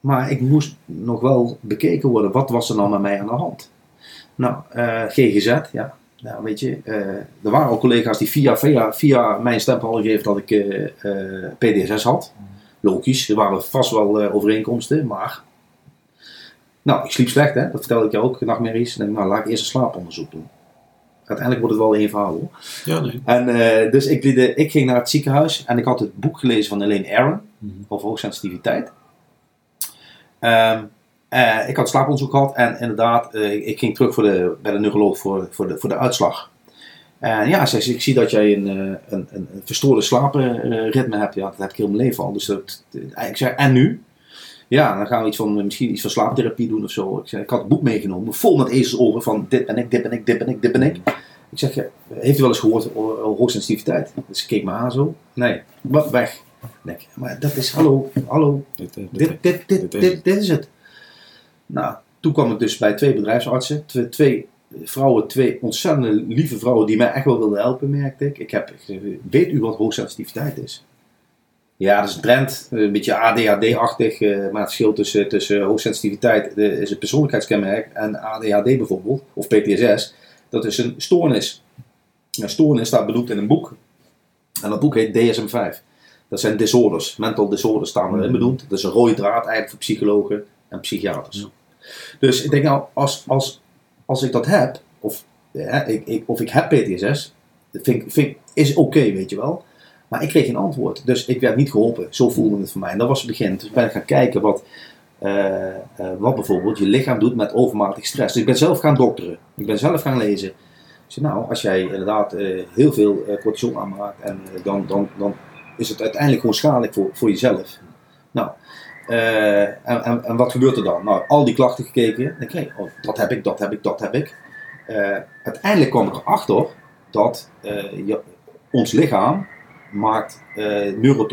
maar ik moest nog wel bekeken worden. Wat was er nou met mij aan de hand? Nou, eh, GGZ, ja. Nou, weet je, eh, er waren al collega's die via, via, via mijn stempel hadden gegeven dat ik PDSS had. Logisch, er waren vast wel eh, overeenkomsten, maar... Nou, ik sliep slecht, hè. dat vertelde ik je ook, nachtmerries. En ik nou, laat ik eerst een slaaponderzoek doen. Uiteindelijk wordt het wel één verhaal, hoor. Ja, nee. En eh, dus ik, liet ik ging naar het ziekenhuis en ik had het boek gelezen van Elaine Aron Mhm. over hoogsensitiviteit. Ehm, eh, ik had slaaponderzoek gehad en inderdaad, ik ging terug voor de, bij de neuroloog voor, voor, de, voor de uitslag. En ja, zei ze, ik zie dat jij een, eh, een, een, een verstoorde slaapritme hebt. Ja, dat heb ik heel mijn leven al. Dus dat, eh, ik zei, en nu? Ja, dan gaan we iets van, misschien iets van slaaptherapie doen of zo. Ik, zei, ik had het boek meegenomen, vol met ezelsoren van dit ben ik, dit ben ik, dit ben ik, dit ben ik. Ik zeg, ja, heeft u wel eens gehoord over hoogsensitiviteit? Dus ik keek me aan zo. Nee, weg. Denk, maar dat is, hallo, hallo, Dit, eh, dit, dit, dit, dit, dit is het. Nou, toen kwam ik dus bij twee bedrijfsartsen. Twee, twee vrouwen, twee ontzettende lieve vrouwen die mij echt wel wilden helpen, merkte ik. Ik heb weet u wat hoogsensitiviteit is? Ja, dat is een trend, een beetje ADHD-achtig, eh, maar het verschil tussen, tussen hoogsensitiviteit eh, is een persoonlijkheidskenmerk en ADHD bijvoorbeeld, of PTSS, dat is een stoornis. Een stoornis staat bedoeld in een boek. En dat boek heet DSM-5. Dat zijn disorders, mental disorders staan erin bedoeld. Dat is een rode draad eigenlijk voor psychologen en psychiaters. Dus ik denk nou, als, als, als ik dat heb, of, hè, ik, ik, of ik heb PTSS, vind, vind, is oké, weet je wel. Maar ik kreeg geen antwoord. Dus ik werd niet geholpen. Zo voelde het voor mij. En dat was het begin. Dus ben ik gaan kijken wat, eh, eh, wat bijvoorbeeld je lichaam doet met overmatig stress. Dus ik ben zelf gaan dokteren. Ik ben zelf gaan lezen. Ik nou, als jij inderdaad eh, heel veel eh, cortisol aanmaakt, en, eh, dan, dan, dan is het uiteindelijk gewoon schadelijk voor, voor jezelf. Nou, eh, en, en, en wat gebeurt er dan? Nou, al die klachten gekeken. Denk ik, oh, dat heb ik, dat heb ik, dat heb ik. Eh, uiteindelijk kwam ik erachter dat eh, je, ons lichaam maakt neuro,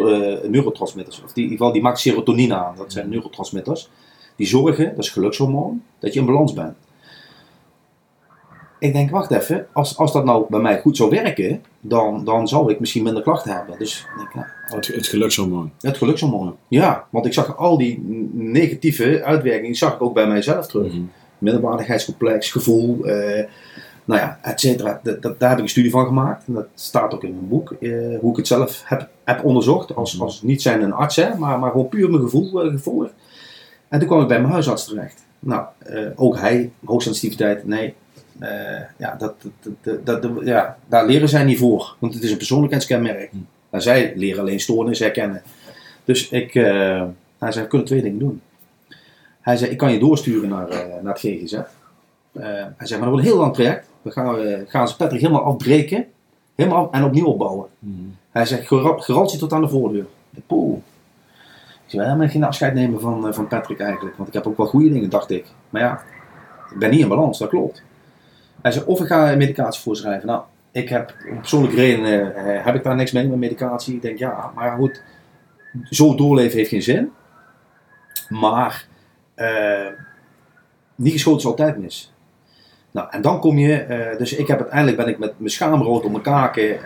neurotransmitters. Of die, in ieder geval, die maakt serotonine aan. Dat zijn neurotransmitters. Die zorgen, dat is gelukshormoon, dat je in balans bent. Ik denk, wacht even, als, als dat nou bij mij goed zou werken, dan, dan zou ik misschien minder klachten hebben. Dus denk, nou, Het, het gelukshormoon. het gelukshormoon. Ja, want ik zag al die negatieve uitwerkingen, die zag ik ook bij mijzelf terug. Mhm. Minderwaardigheidscomplex, gevoel, eh, nou ja, et cetera. Daar heb ik een studie van gemaakt. En dat staat ook in mijn boek. eh, hoe ik het zelf heb, heb onderzocht. Als, als niet zijn een arts, hè, maar, maar gewoon puur mijn gevoel eh, gevolgd. En toen kwam ik bij mijn huisarts terecht. Nou, eh, ook hij, hoogsensitiviteit, nee. Eh, ja, dat, dat, dat, ja, daar leren zij niet voor. Want het is een persoonlijkheidskenmerk. Hm. En zij leren alleen stoornis herkennen. Dus ik, eh, hij zei, we kunnen twee dingen doen. Hij zei, ik kan je doorsturen naar, eh, naar het GGZ. Hij zei, maar dat wordt een heel lang traject. We gaan, gaan ze Patrick helemaal afbreken. Helemaal af- en opnieuw opbouwen. Mhm. Hij zegt, "Gera- garantie tot aan de voordeur. Poeh. Ik zei, helemaal geen afscheid nemen van, van Patrick eigenlijk. Want ik heb ook wel goede dingen, dacht ik. Maar ja, ik ben niet in balans, dat klopt. Hij zei, of ik ga medicatie voorschrijven. Nou, ik heb om persoonlijke redenen eh, heb ik daar niks mee met medicatie. Ik denk, ja, maar goed, zo doorleven heeft geen zin. Maar eh, niet geschoten is altijd mis. Nou, en dan kom je, eh, dus ik heb uiteindelijk ben ik met mijn schaamrood op mijn kaken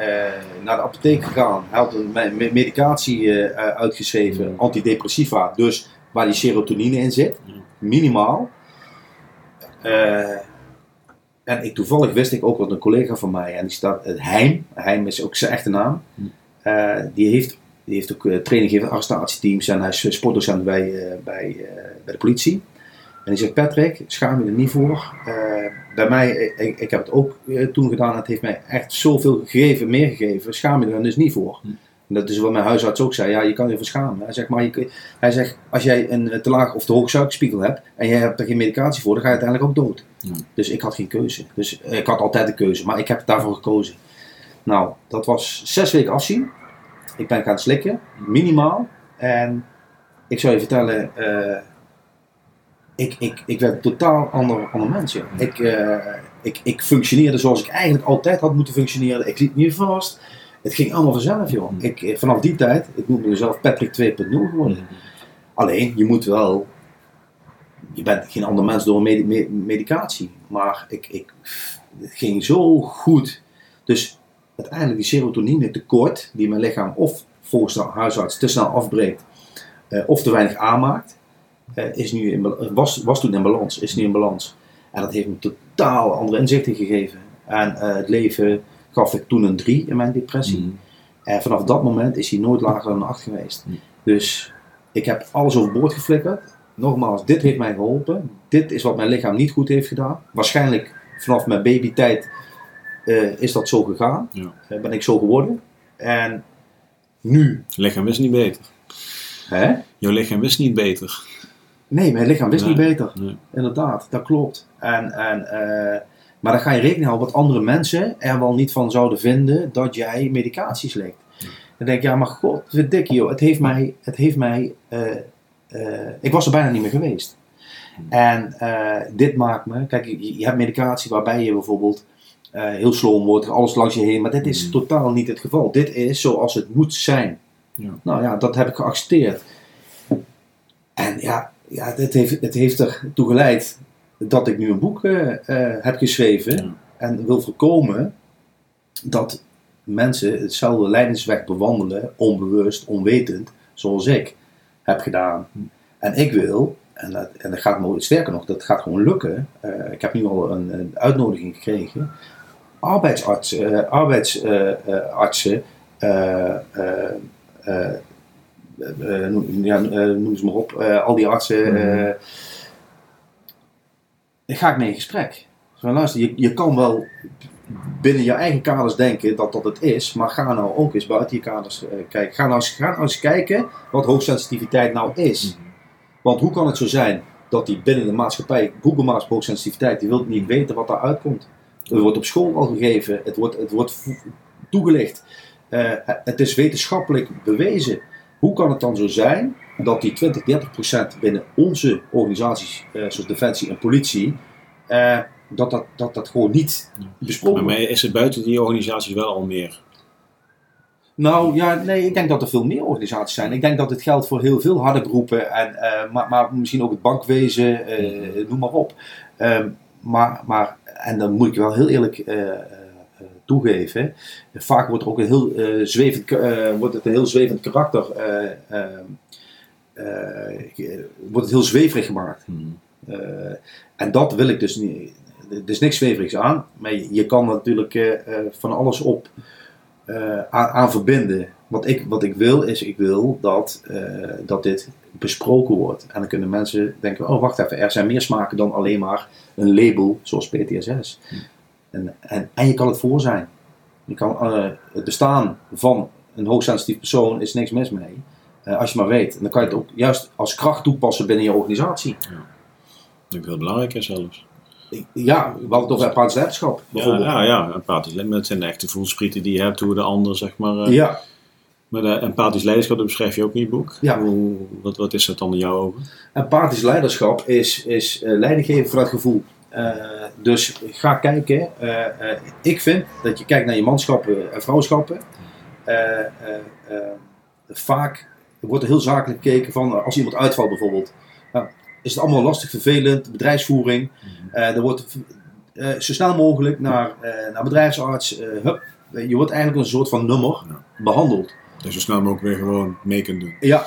naar de apotheek gegaan. Hij had me- medicatie uitgeschreven, Mm. antidepressiva, dus waar die serotonine in zit, Ja. minimaal. Eh, en ik, toevallig wist ik ook wat een collega van mij, en die staat, het Heim, Heim is ook zijn echte naam, Mm. eh, die, heeft, die heeft ook eh, training gegeven, arrestatieteams en hij is sportdocent bij, eh, bij, eh, bij de politie. En die zegt, Patrick, schaam je er niet voor. Eh, bij mij, ik, ik heb het ook eh, toen gedaan, het heeft mij echt zoveel gegeven, meer gegeven. Schaam je er dus niet voor. Hm. En dat is wat mijn huisarts ook zei. Ja, je kan je verschamen. Hij zegt, maar je, kun- hij zegt, als jij een eh, te laag of te hoog suikerspiegel hebt en je hebt er geen medicatie voor, dan ga je uiteindelijk ook dood. Ja. Dus ik had geen keuze. Dus ik had altijd een keuze, maar ik heb daarvoor gekozen. Nou, dat was zes weken afzien. Ik ben gaan slikken, minimaal. En ik zou je vertellen, eh, ik, ik, ik werd een totaal ander, ander mens. joh. Ik, eh, ik, ik functioneerde zoals ik eigenlijk altijd had moeten functioneren. Ik liep niet vast. Het ging allemaal vanzelf, joh. Ik, eh, vanaf die tijd, ik noemde mezelf Patrick 2.0 geworden. Alleen, je moet wel. Je bent geen ander mens door medicatie. Maar ik, ik, het ging zo goed. Dus uiteindelijk die serotonine tekort, die mijn lichaam of volgens de huisarts te snel afbreekt, eh, of te weinig aanmaakt, eh, is nu in, was, was toen in balans, is nu in balans. En dat heeft me totaal andere inzichten gegeven. En eh, het leven gaf ik toen een 3 in mijn depressie. Mhm. En vanaf dat moment is hij nooit lager dan een 8 geweest. Mm. Dus ik heb alles overboord geflikkerd. Nogmaals, dit heeft mij geholpen. Dit is wat mijn lichaam niet goed heeft gedaan. Waarschijnlijk vanaf mijn babytijd eh, is dat zo gegaan. Ja. Eh, ben ik zo geworden. En nu, lichaam wist niet beter. hè? Jouw lichaam wist niet beter. Nee, mijn lichaam wist Nee. niet beter. Nee. Inderdaad, dat klopt. En, en, eh, maar dan ga je rekening houden wat andere mensen er wel niet van zouden vinden dat jij medicatie slikt. Dan denk ik, ja, maar god, verdikke joh, het heeft mij, het heeft mij eh, eh, ik was er bijna niet meer geweest. En eh, dit maakt me, kijk, je, je hebt medicatie waarbij je bijvoorbeeld heel sloom wordt, alles langs je heen, maar dit is Mm. totaal niet het geval. Dit is zoals het moet zijn. Ja. Nou ja, dat heb ik geaccepteerd. En ja, ja het, heeft, het heeft ertoe geleid dat ik nu een boek eh, eh, heb geschreven Ja. en wil voorkomen dat mensen hetzelfde lijdensweg bewandelen, onbewust, onwetend, zoals ik heb gedaan. En ik wil, en dat, en dat gaat me sterker nog, dat gaat gewoon lukken. eh, ik heb nu al een, een uitnodiging gekregen. Arbeidsartsen, arbeidsartsen noem, ja, noem ze maar op, al die artsen. eh, daar ga ik mee in gesprek. Zo, luister, je, je kan wel binnen je eigen kaders denken dat dat het is, maar ga nou ook eens buiten je kaders eh, kijken. Ga nou, eens, ga nou eens kijken wat hoogsensitiviteit nou is. Want hoe kan het zo zijn dat die binnen de maatschappij, Google Maps hoogsensitiviteit, die wil niet weten wat daar uitkomt. Het wordt op school al gegeven, het wordt, het wordt toegelicht. Eh, het is wetenschappelijk bewezen. Hoe kan het dan zo zijn dat die 20, 30 procent binnen onze organisaties, eh, zoals Defensie en Politie, eh, dat, dat, dat dat gewoon niet besproken Maar wordt? mij is het buiten die organisaties wel al meer. Nou ja, nee, ik denk dat er veel meer organisaties zijn. Ik denk dat het geldt voor heel veel harde beroepen, en, eh, maar, maar misschien ook het bankwezen, noem maar op. Ehm, maar, maar, en dan moet ik wel heel eerlijk toegeven, vaak wordt er ook een heel, zwevend, wordt het een heel zwevend karakter, eh, ehm, eh, wordt het heel zweverig gemaakt. Eh, en dat wil ik dus niet. Er is niks zweverigs aan, maar je, kan natuurlijk eh, eh, van alles op eh, aan, aan verbinden. Wat ik, wat ik wil is, ik wil dat, eh, dat dit besproken wordt. En dan kunnen mensen denken, oh wacht even, er zijn meer smaken dan alleen maar een label zoals PTSS. En, en, en je kan het voor zijn. Je kan, eh, het bestaan van een hoogsensitief persoon is niks mis mee. Eh, als je maar weet. En dan kan je het ook juist als kracht toepassen binnen je organisatie. Dat vind ik heel belangrijk is zelfs. Ja, we hadden het over leiderschap Ja, bijvoorbeeld. ja, ja, empathisch. le- Het zijn de echte voelsprieten die je hebt hoe de ander, zeg maar. eh, ja. Maar de empathisch leiderschap, dat beschrijf je ook in je boek. Ja. Hoe, wat, wat is dat dan in jouw ogen? Empathisch leiderschap is, is eh, leiding geven vanuit gevoel. Dus ga kijken. ik vind dat je kijkt naar je manschappen en vrouwschappen. Eh, vaak wordt er heel zakelijk gekeken van eh, als iemand uitvalt bijvoorbeeld. Nou, is het allemaal lastig, vervelend, bedrijfsvoering. Eh, er wordt eh, zo snel mogelijk naar, naar bedrijfsarts. hup, je wordt eigenlijk een soort van nummer Ja. behandeld. Dat je zo snel mogelijk weer gewoon mee kunt doen. Ja,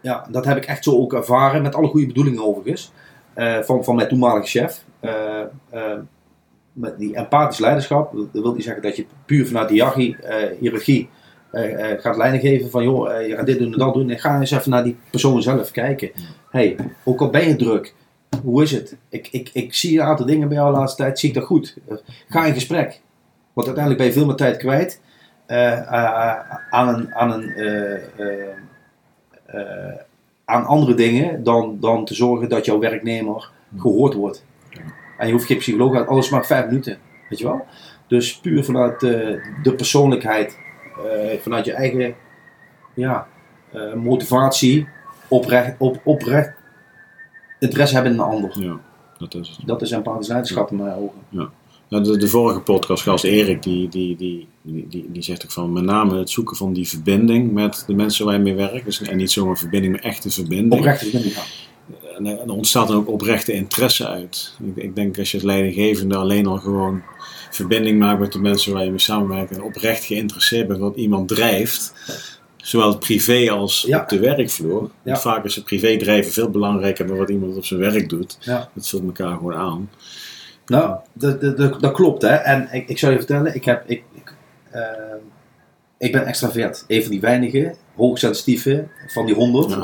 ja, dat heb ik echt zo ook ervaren, met alle goede bedoelingen overigens, van, van mijn toenmalige chef. Met die empathisch leiderschap, dat wil niet zeggen dat je puur vanuit de hiërarchie, hiërarchie eh, eh, gaat leiding geven van joh, eh, je gaat dit doen en dat doen. En ga eens even naar die persoon zelf kijken. hey, ook al ben je druk, hoe is het? Ik, ik, ik zie een aantal dingen bij jou de laatste tijd, zie ik dat goed. Ga in gesprek. Want uiteindelijk ben je veel meer tijd kwijt. aan, een, aan, een, aan andere dingen dan, dan te zorgen dat jouw werknemer gehoord wordt. En je hoeft geen psycholoog, alles maar vijf minuten, weet je wel? Dus puur vanuit de persoonlijkheid, vanuit je eigen ja, eh, motivatie, oprecht, op, oprecht interesse hebben in een ander. Ja, dat is het. Dat is empathisch leiderschap in mijn ogen. Nou, de, de vorige podcastgast Erik, die, die, die, die, die, zegt ook van met name het zoeken van die verbinding met de mensen waar je mee werkt. Dus, en niet zomaar verbinding, maar echte verbinding. Oprecht is ja. En er ontstaat dan ook oprechte interesse uit. Ik, ik denk als je als leidinggevende alleen al gewoon verbinding maakt met de mensen waar je mee samenwerkt en oprecht geïnteresseerd bent wat iemand drijft, zowel privé als Ja. op de werkvloer. Ja. Vaak is het privé drijven veel belangrijker dan wat iemand op zijn werk doet. Ja. Dat vult elkaar gewoon aan. Nou, dat, dat, dat, dat klopt hè. En ik, ik zou je vertellen, ik, heb, ik, ik, ehm, ik ben extravert. Een van die weinige, hoogsensitieve van die honderd.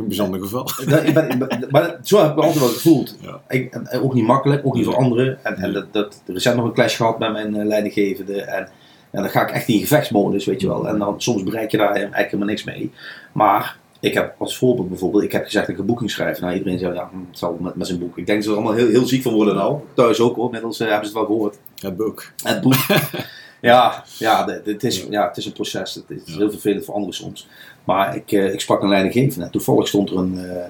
Een bijzonder geval. Dat- ik ben, ik ben- maar zo heb ik me altijd wel gevoeld. Ja. Ik, en, ook niet makkelijk, ook niet voor anderen. En, en dat, er net nog een clash gehad met mijn eh, leidinggevende. En ja, dan ga ik echt in gevechtsmodus, weet je wel. En dan soms bereik je daar eigenlijk helemaal niks mee. Maar ik heb als voorbeeld bijvoorbeeld, ik heb gezegd dat ik een boeking schrijf. Nou, iedereen zei, ja, hm, het zal met, met zijn boek. Ik denk dat ze er allemaal heel, heel ziek van worden nou. Thuis ook hoor, inmiddels eh, hebben ze het wel gehoord. Het boek. Het boek. (laughs) ja, ja, het is, ja, het is een proces. Het is heel vervelend voor anderen soms. Maar ik, eh, ik sprak een leidinggevende. en Toevallig stond er een, eh,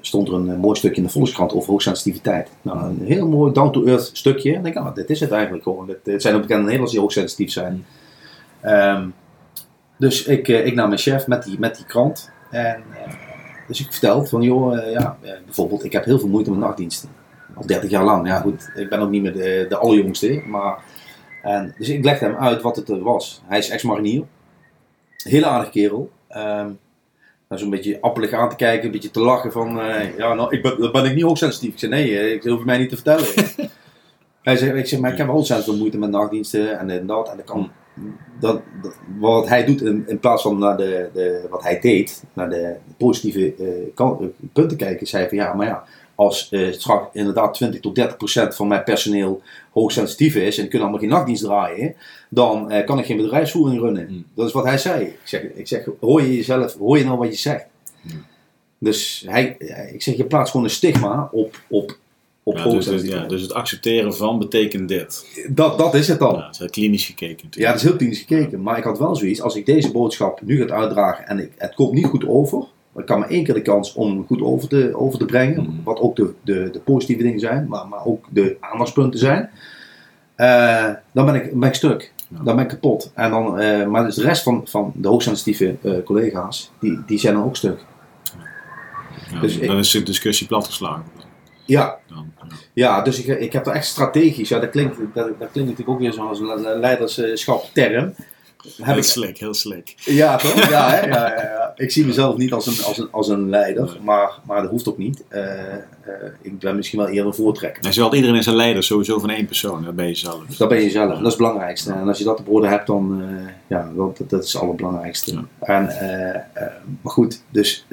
stond er een eh, mooi stukje in de Volkskrant over hoogsensitiviteit. Nou, een heel mooi down-to-earth stukje. En ik denk, ah, dit is het eigenlijk gewoon. Het, het zijn ook bekende Nederlanders die hoogsensitief zijn. Ehm, dus ik, ik naar mijn chef met die, met die krant. En dus ik vertel van, joh, ja, bijvoorbeeld, ik heb heel veel moeite met nachtdiensten. Al 30 jaar lang. Ja, goed, ik ben ook niet meer de, de allerjongste. Maar, en, dus ik legde hem uit wat het was. Hij is ex-marinier. Hele aardige kerel. Nou, zo'n beetje appelig aan te kijken, een beetje te lachen van, eh, ja, nou, ik ben, dan ben ik niet hoogsensitief. Ik zei, nee, eh, ik hoef je mij niet te vertellen. (laughs) hij zei, ik zeg, maar ik heb wel veel moeite met nachtdiensten en en dat. En dat kan, dat, dat- wat hij doet in, in plaats van naar de, de, wat hij deed, naar de positieve eh, punten kijken, zei hij van, ja, maar ja, als eh, straks inderdaad 20 tot 30 procent van mijn personeel hoogsensitief is en kunnen allemaal geen nachtdienst draaien, dan eh, kan ik geen bedrijfsvoering runnen. Hmm. Dat is wat hij zei. Ik zeg, ik zeg, hoor je jezelf, hoor je nou wat je zegt? Hmm. Dus hij, ik zeg, je plaatst gewoon een stigma op, op, op Ja, dus, hoogsensitiviteit. ja, dus het accepteren van betekent dit. dat, dat is het dan. Ja, dat is heel klinisch gekeken Ja, natuurlijk. dat is heel klinisch gekeken. Maar ik had wel zoiets, als ik deze boodschap nu ga uitdragen en ik, het komt niet goed over, dan kan maar één keer de kans om goed over te, over te brengen. Mhm. Wat ook de, de, de positieve dingen zijn, maar, maar ook de aandachtspunten zijn. Eh, dan ben ik, ben ik stuk. Ja. Dan ben ik kapot. En dan, eh, maar dus de rest van, van de hoogsensitieve eh, collega's, die, die zijn dan ook stuk. Ja, dus ik- dan is de discussie platgeslagen. Ja, Dan, ja. Ja, dus ik, ik heb er echt strategisch, ja, dat klinkt, dat, dat klinkt natuurlijk ook weer een leiderschap term. Heel ik, slick, heel slick. ja, toch? Ja, hè? Ja, ja, ja. (laughs) Ik zie mezelf niet als een, als een, als een leider, maar, maar dat hoeft ook niet. Eh, eh, ik ben misschien wel eerder een voortrekker. Iedereen is een leider, sowieso van één persoon. Dat ben je zelf. Dat ben je zelf, dat is het belangrijkste. En als je dat op orde hebt, dan eh, ja, dat, dat is het allerbelangrijkste. En, maar goed, dus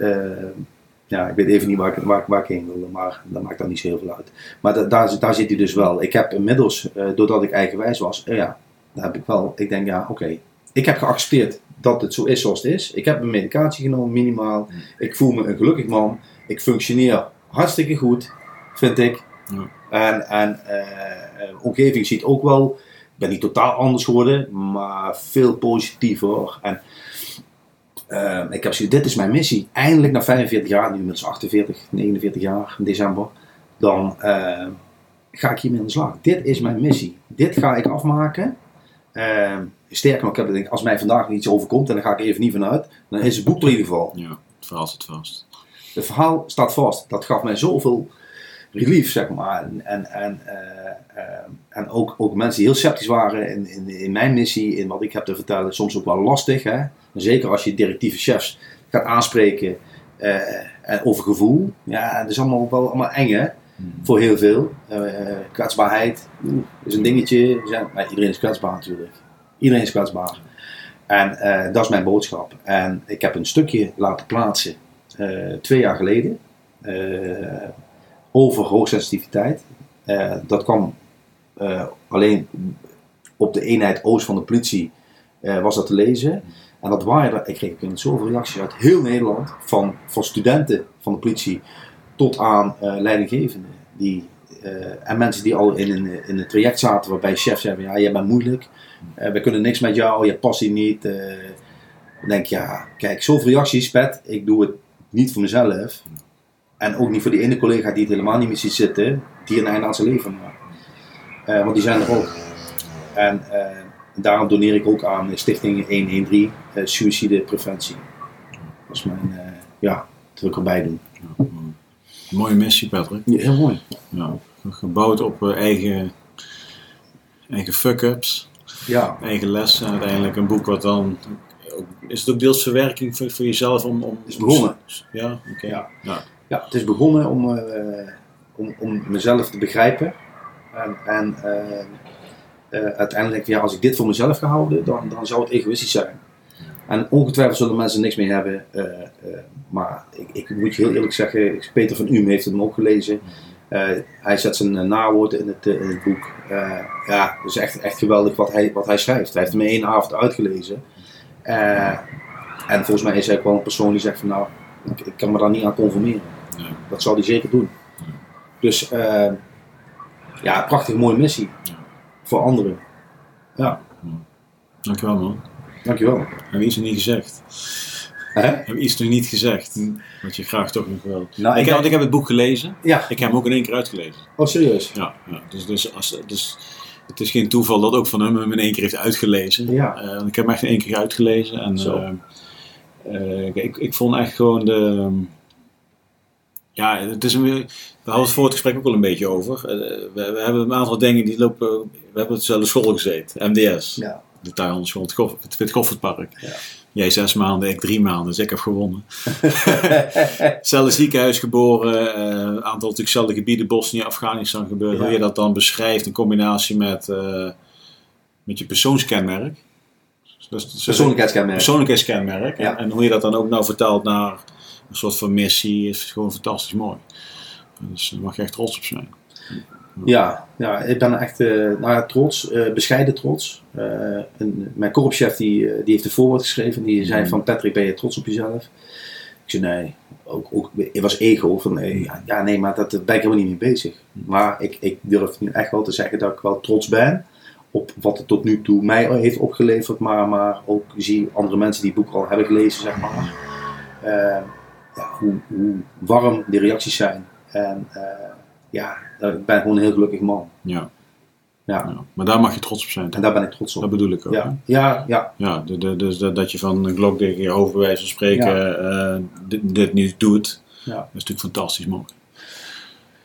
ja, ik weet even niet waar ik, waar, ik- waar ik heen wilde, maar dat maakt dan niet zo heel veel uit. Maar da- daar, zit- daar zit hij dus wel. Ik heb inmiddels, doordat ik eigenwijs was, ja, daar heb ik wel, ik denk ja, oké. Ik heb geaccepteerd dat het zo is zoals het is. Ik heb mijn medicatie genomen, minimaal. Ik voel me een gelukkig man. Ik functioneer hartstikke goed, vind ik. Ja. En, en eh, eh, omgeving ziet ook wel, ik ben niet totaal anders geworden, maar veel positiever. En eh, ik heb zoiets, dit is mijn missie. Eindelijk na 45 jaar, nu inmiddels 48, 49 jaar in december, dan ga ik hiermee aan de slag. Dit is mijn missie. Dit ga ik afmaken. Sterker nog, ik heb het, als mij vandaag iets overkomt, en daar ga ik even niet vanuit, dan is het boek er in ieder geval. Ja, het verhaal zit vast. Het verhaal staat vast. Dat gaf mij zoveel relief, zeg maar. En, en, en, eh, eh, en ook, ook mensen die heel sceptisch waren in, in, in mijn missie, in wat ik heb te vertellen, soms ook wel lastig. Hè? Zeker als je directieve chefs gaat aanspreken en over gevoel. Ja, dat is allemaal wel allemaal eng, hè? Voor heel veel. Kwetsbaarheid is een dingetje. Maar iedereen is kwetsbaar natuurlijk. Iedereen is kwetsbaar. En eh, dat is mijn boodschap. En ik heb een stukje laten plaatsen eh, twee jaar geleden eh, over hoogsensitiviteit. Dat kwam alleen op de eenheid Oost van de politie was dat te lezen. En dat waren ik kreeg zoveel reacties uit heel Nederland, van, van studenten van de politie tot aan leidinggevenden. Die, en mensen die al in een, in een traject zaten waarbij chef zei van, ja, jij bent moeilijk, eh, we kunnen niks met jou, je past hier niet. eh. dan denk ik, ja, kijk, zoveel reacties, pet, ik doe het niet voor mezelf. En ook niet voor die ene collega die het helemaal niet meer ziet zitten, die een einde aan zijn leven maakt. Eh, want die zijn er ook. En eh, daarom doneer ik ook aan Stichting 113, eh suïcidepreventie. Dat is mijn, eh, ja, dat wil ik erbij doen. Mooie missie, Patrick. Ja, heel mooi. Ja. Gebouwd op eh, eigen, eigen fuck-ups, Ja, eigen lessen. En uiteindelijk een boek wat dan... Is het ook deels verwerking voor, voor jezelf om... om is begonnen. Ja, oké. Ja. Ja. ja, het is begonnen om, eh, om, om mezelf te begrijpen. En, en eh, uiteindelijk ja, als ik dit voor mezelf ga houden, dan, dan zou het egoïstisch zijn. En ongetwijfeld zullen mensen niks meer hebben. maar ik, ik moet je heel eerlijk zeggen, Peter van Uhm heeft hem ook gelezen. Eh, hij zet zijn eh, nawoorden in het, eh, in het boek. Ja, het is echt, echt geweldig wat hij, wat hij schrijft. Hij heeft hem in één avond uitgelezen. En volgens mij is hij ook wel een persoon die zegt van nou, ik, ik kan me daar niet aan conformeren. Ja. Dat zou hij zeker doen. Dus ja, prachtig mooie missie. Ja. Voor anderen. Ja, Dankjewel man. dankjewel. Hebben we iets nog niet gezegd? Hè? Hebben we iets nog niet gezegd? Wat je graag toch nog wil. Nou, ik, ik- heb, want ik heb het boek gelezen. Ja, Ik heb hem ook in één keer uitgelezen. oh serieus? Ja, ja. Dus, dus, als, dus het is geen toeval dat ook van hem hem in één keer heeft uitgelezen. Ja. Eh, ik heb hem echt in één keer uitgelezen. En, Zo. eh, eh, ik, ik vond echt gewoon de... ja, het is een, we hadden het voor het gesprek ook al een beetje over. We, we hebben een aantal dingen die lopen... We hebben het dezelfde school gezeten. MDS. Ja. De tuinhandelsschool. Het, het Wit Goffertpark. Ja. Jij zes maanden, ik drie maanden. Dus ik heb gewonnen. (laughs) Hetzelfde ziekenhuis geboren, eh, aantal natuurlijk gebieden, Bosnië, Afghanistan gebeurd. Ja. Hoe je dat dan beschrijft in combinatie met, eh, met je persoonskenmerk. Dus, dus- Persoonlijkheidskenmerk. persoonlijkheidskenmerk. En, en hoe je dat dan ook nou vertaalt naar een soort van missie, is gewoon fantastisch mooi. Dus daar mag je echt trots op zijn. Ja, ja, ik ben echt eh, nou trots, eh, bescheiden trots. Eh, een, mijn korpschef die, die heeft een voorwoord geschreven. Die zei Mhm. van Patrick, ben je trots op jezelf? Ik zei nee, ook, ook, het was ego. Van, nee, ja, ja, nee, maar dat, daar ben ik helemaal niet mee bezig. Maar ik, ik durf nu echt wel te zeggen dat ik wel trots ben op wat het tot nu toe mij heeft opgeleverd. Maar, maar ook zie andere mensen die het boek al hebben gelezen, zeg maar. Ja, hoe, hoe warm de reacties zijn. En ja, ik ben gewoon een heel gelukkig man. Ja, Ja, ja. Maar daar mag je trots op zijn. en daar ben ik trots op. Dat bedoel ik ook. hè? Ja, ja, ja, Ja, de- de- dus dat, je van een klok tegen je hoofd bij wijze van spreken eh, dit, dit nu doet, ja. dat is natuurlijk fantastisch mooi.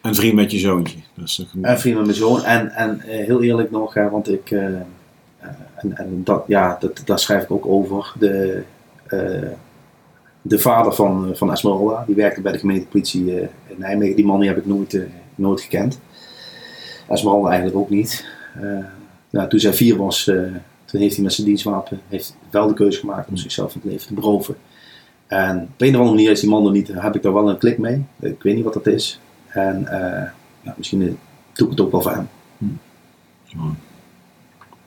En vriend met je zoontje. Dat is toch een- En vriend met mijn zoon. En, en eh, heel eerlijk nog, hè, want ik, eh, eh, en, en dat, ja, dat, daar schrijf ik ook over. De, eh, de vader van, eh, van Esmeralda, die werkte bij de gemeentepolitie eh, in Nijmegen. Die man die heb ik nooit, eh, nooit gekend. Esmeralda eigenlijk ook niet. Eh, nou, toen zij vier was, eh, toen heeft hij met zijn dienstwapen heeft wel de keuze gemaakt om zichzelf in het leven te beroven. En op een of andere manier is die man er niet, heb ik daar wel een klik mee. Ik weet niet wat dat is. En eh, ja, misschien doe ik het ook wel voor hem. Mooi.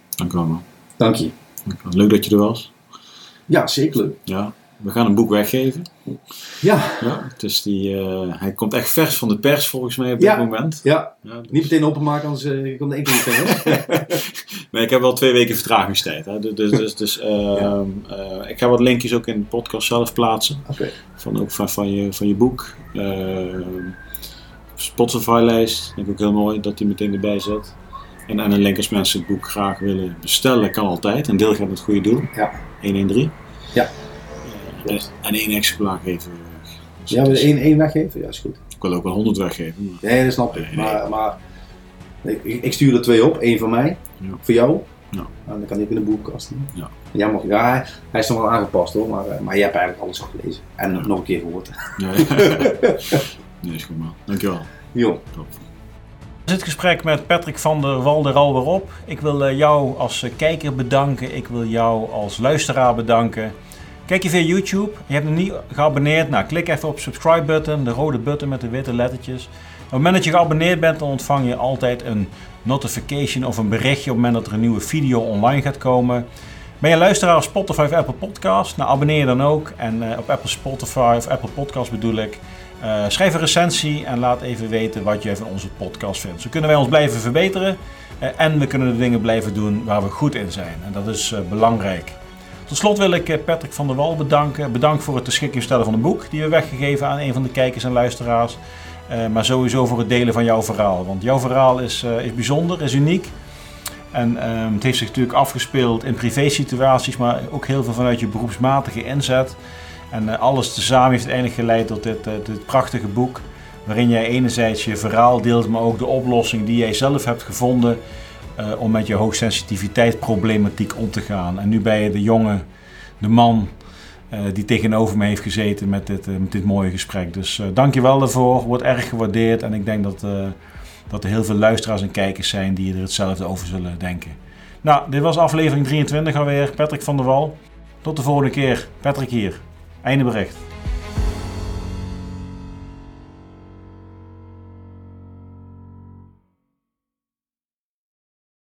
Dank u wel man. Dank je. Leuk dat je er was. Ja, zeker leuk. Ja. We gaan een boek weggeven. Ja, Ja, is die, eh, hij komt echt vers van de pers volgens mij op dit Ja. moment. ja. Ja, Niet meteen openmaken, anders uh, komt er één keer niet tegen. (laughs) (laughs) Nee, ik heb wel twee weken vertragingstijd. Hè. Dus, dus, dus, dus, ehm, eh, ik ga wat linkjes ook in de podcast zelf plaatsen. Oké. Van, ook van, van, je, van je boek. Spotify-lijst. Denk ik ook heel mooi dat die meteen erbij zit. En, en een link als mensen het boek graag willen bestellen, kan altijd. Een deel gaat naar het goede doel. Ja. 113. Ja. Eh, en- één exemplaar geven weg. Dus Ja, we één, één weggeven? Ja, is goed. ik wil ook wel 100 weggeven. Maar, Nee, dat snap ik. Nee, nee. Maar, maar ik, ik stuur er twee op. Eén voor mij, Ja. voor jou. Ja. En dan kan die ook in de boekenkast. Ja. Jij mag, ja, hij- is nog wel aangepast hoor, maar, eh, maar jij hebt eigenlijk alles al gelezen. En Ja. nog een keer gehoord. nee. (laughs) (laughs) nee, is goed man. Dankjewel. Jo. Top. Dit gesprek met Patrick van der Wal er alweer op. Ik wil eh, jou als eh, kijker bedanken. Ik wil jou als luisteraar bedanken. Kijk je via YouTube, je hebt nog niet geabonneerd, nou klik even op subscribe button, de rode button met de witte lettertjes. Op het moment dat je geabonneerd bent, dan ontvang je altijd een notification of een berichtje op het moment dat er een nieuwe video online gaat komen. Ben je luisteraar op Spotify of Apple Podcast? Nou, abonneer je dan ook. En op Apple Spotify of Apple Podcast bedoel ik. schrijf een recensie en laat even weten wat jij van onze podcast vindt. Zo kunnen wij ons blijven verbeteren. en we kunnen de dingen blijven doen waar we goed in zijn. En dat is belangrijk. Tot slot wil ik eh, Patrick van der Wal bedanken. Bedankt voor het te beschikking stellen van een boek die we weggegeven aan een van de kijkers en luisteraars. Uh, maar sowieso voor het delen van jouw verhaal. Want jouw verhaal is, uh, is bijzonder, is uniek. En uh, het heeft zich natuurlijk afgespeeld in privé-situaties, maar ook heel veel vanuit je beroepsmatige inzet. En alles tezamen heeft uiteindelijk geleid tot dit, dit prachtige boek. Waarin jij enerzijds je verhaal deelt, maar ook de oplossing die jij zelf hebt gevonden uh, om met je hoogsensitiviteitsproblematiek om te gaan. En nu ben je de jongen, de man uh, die tegenover me heeft gezeten met dit, uh, met dit mooie gesprek. Dus dank je wel daarvoor, wordt erg gewaardeerd en ik denk dat, dat er heel veel luisteraars en kijkers zijn die er hetzelfde over zullen denken. Nou, dit was aflevering 23 alweer. Patrick van der Wal. Tot de volgende keer. Patrick hier. Einde bericht.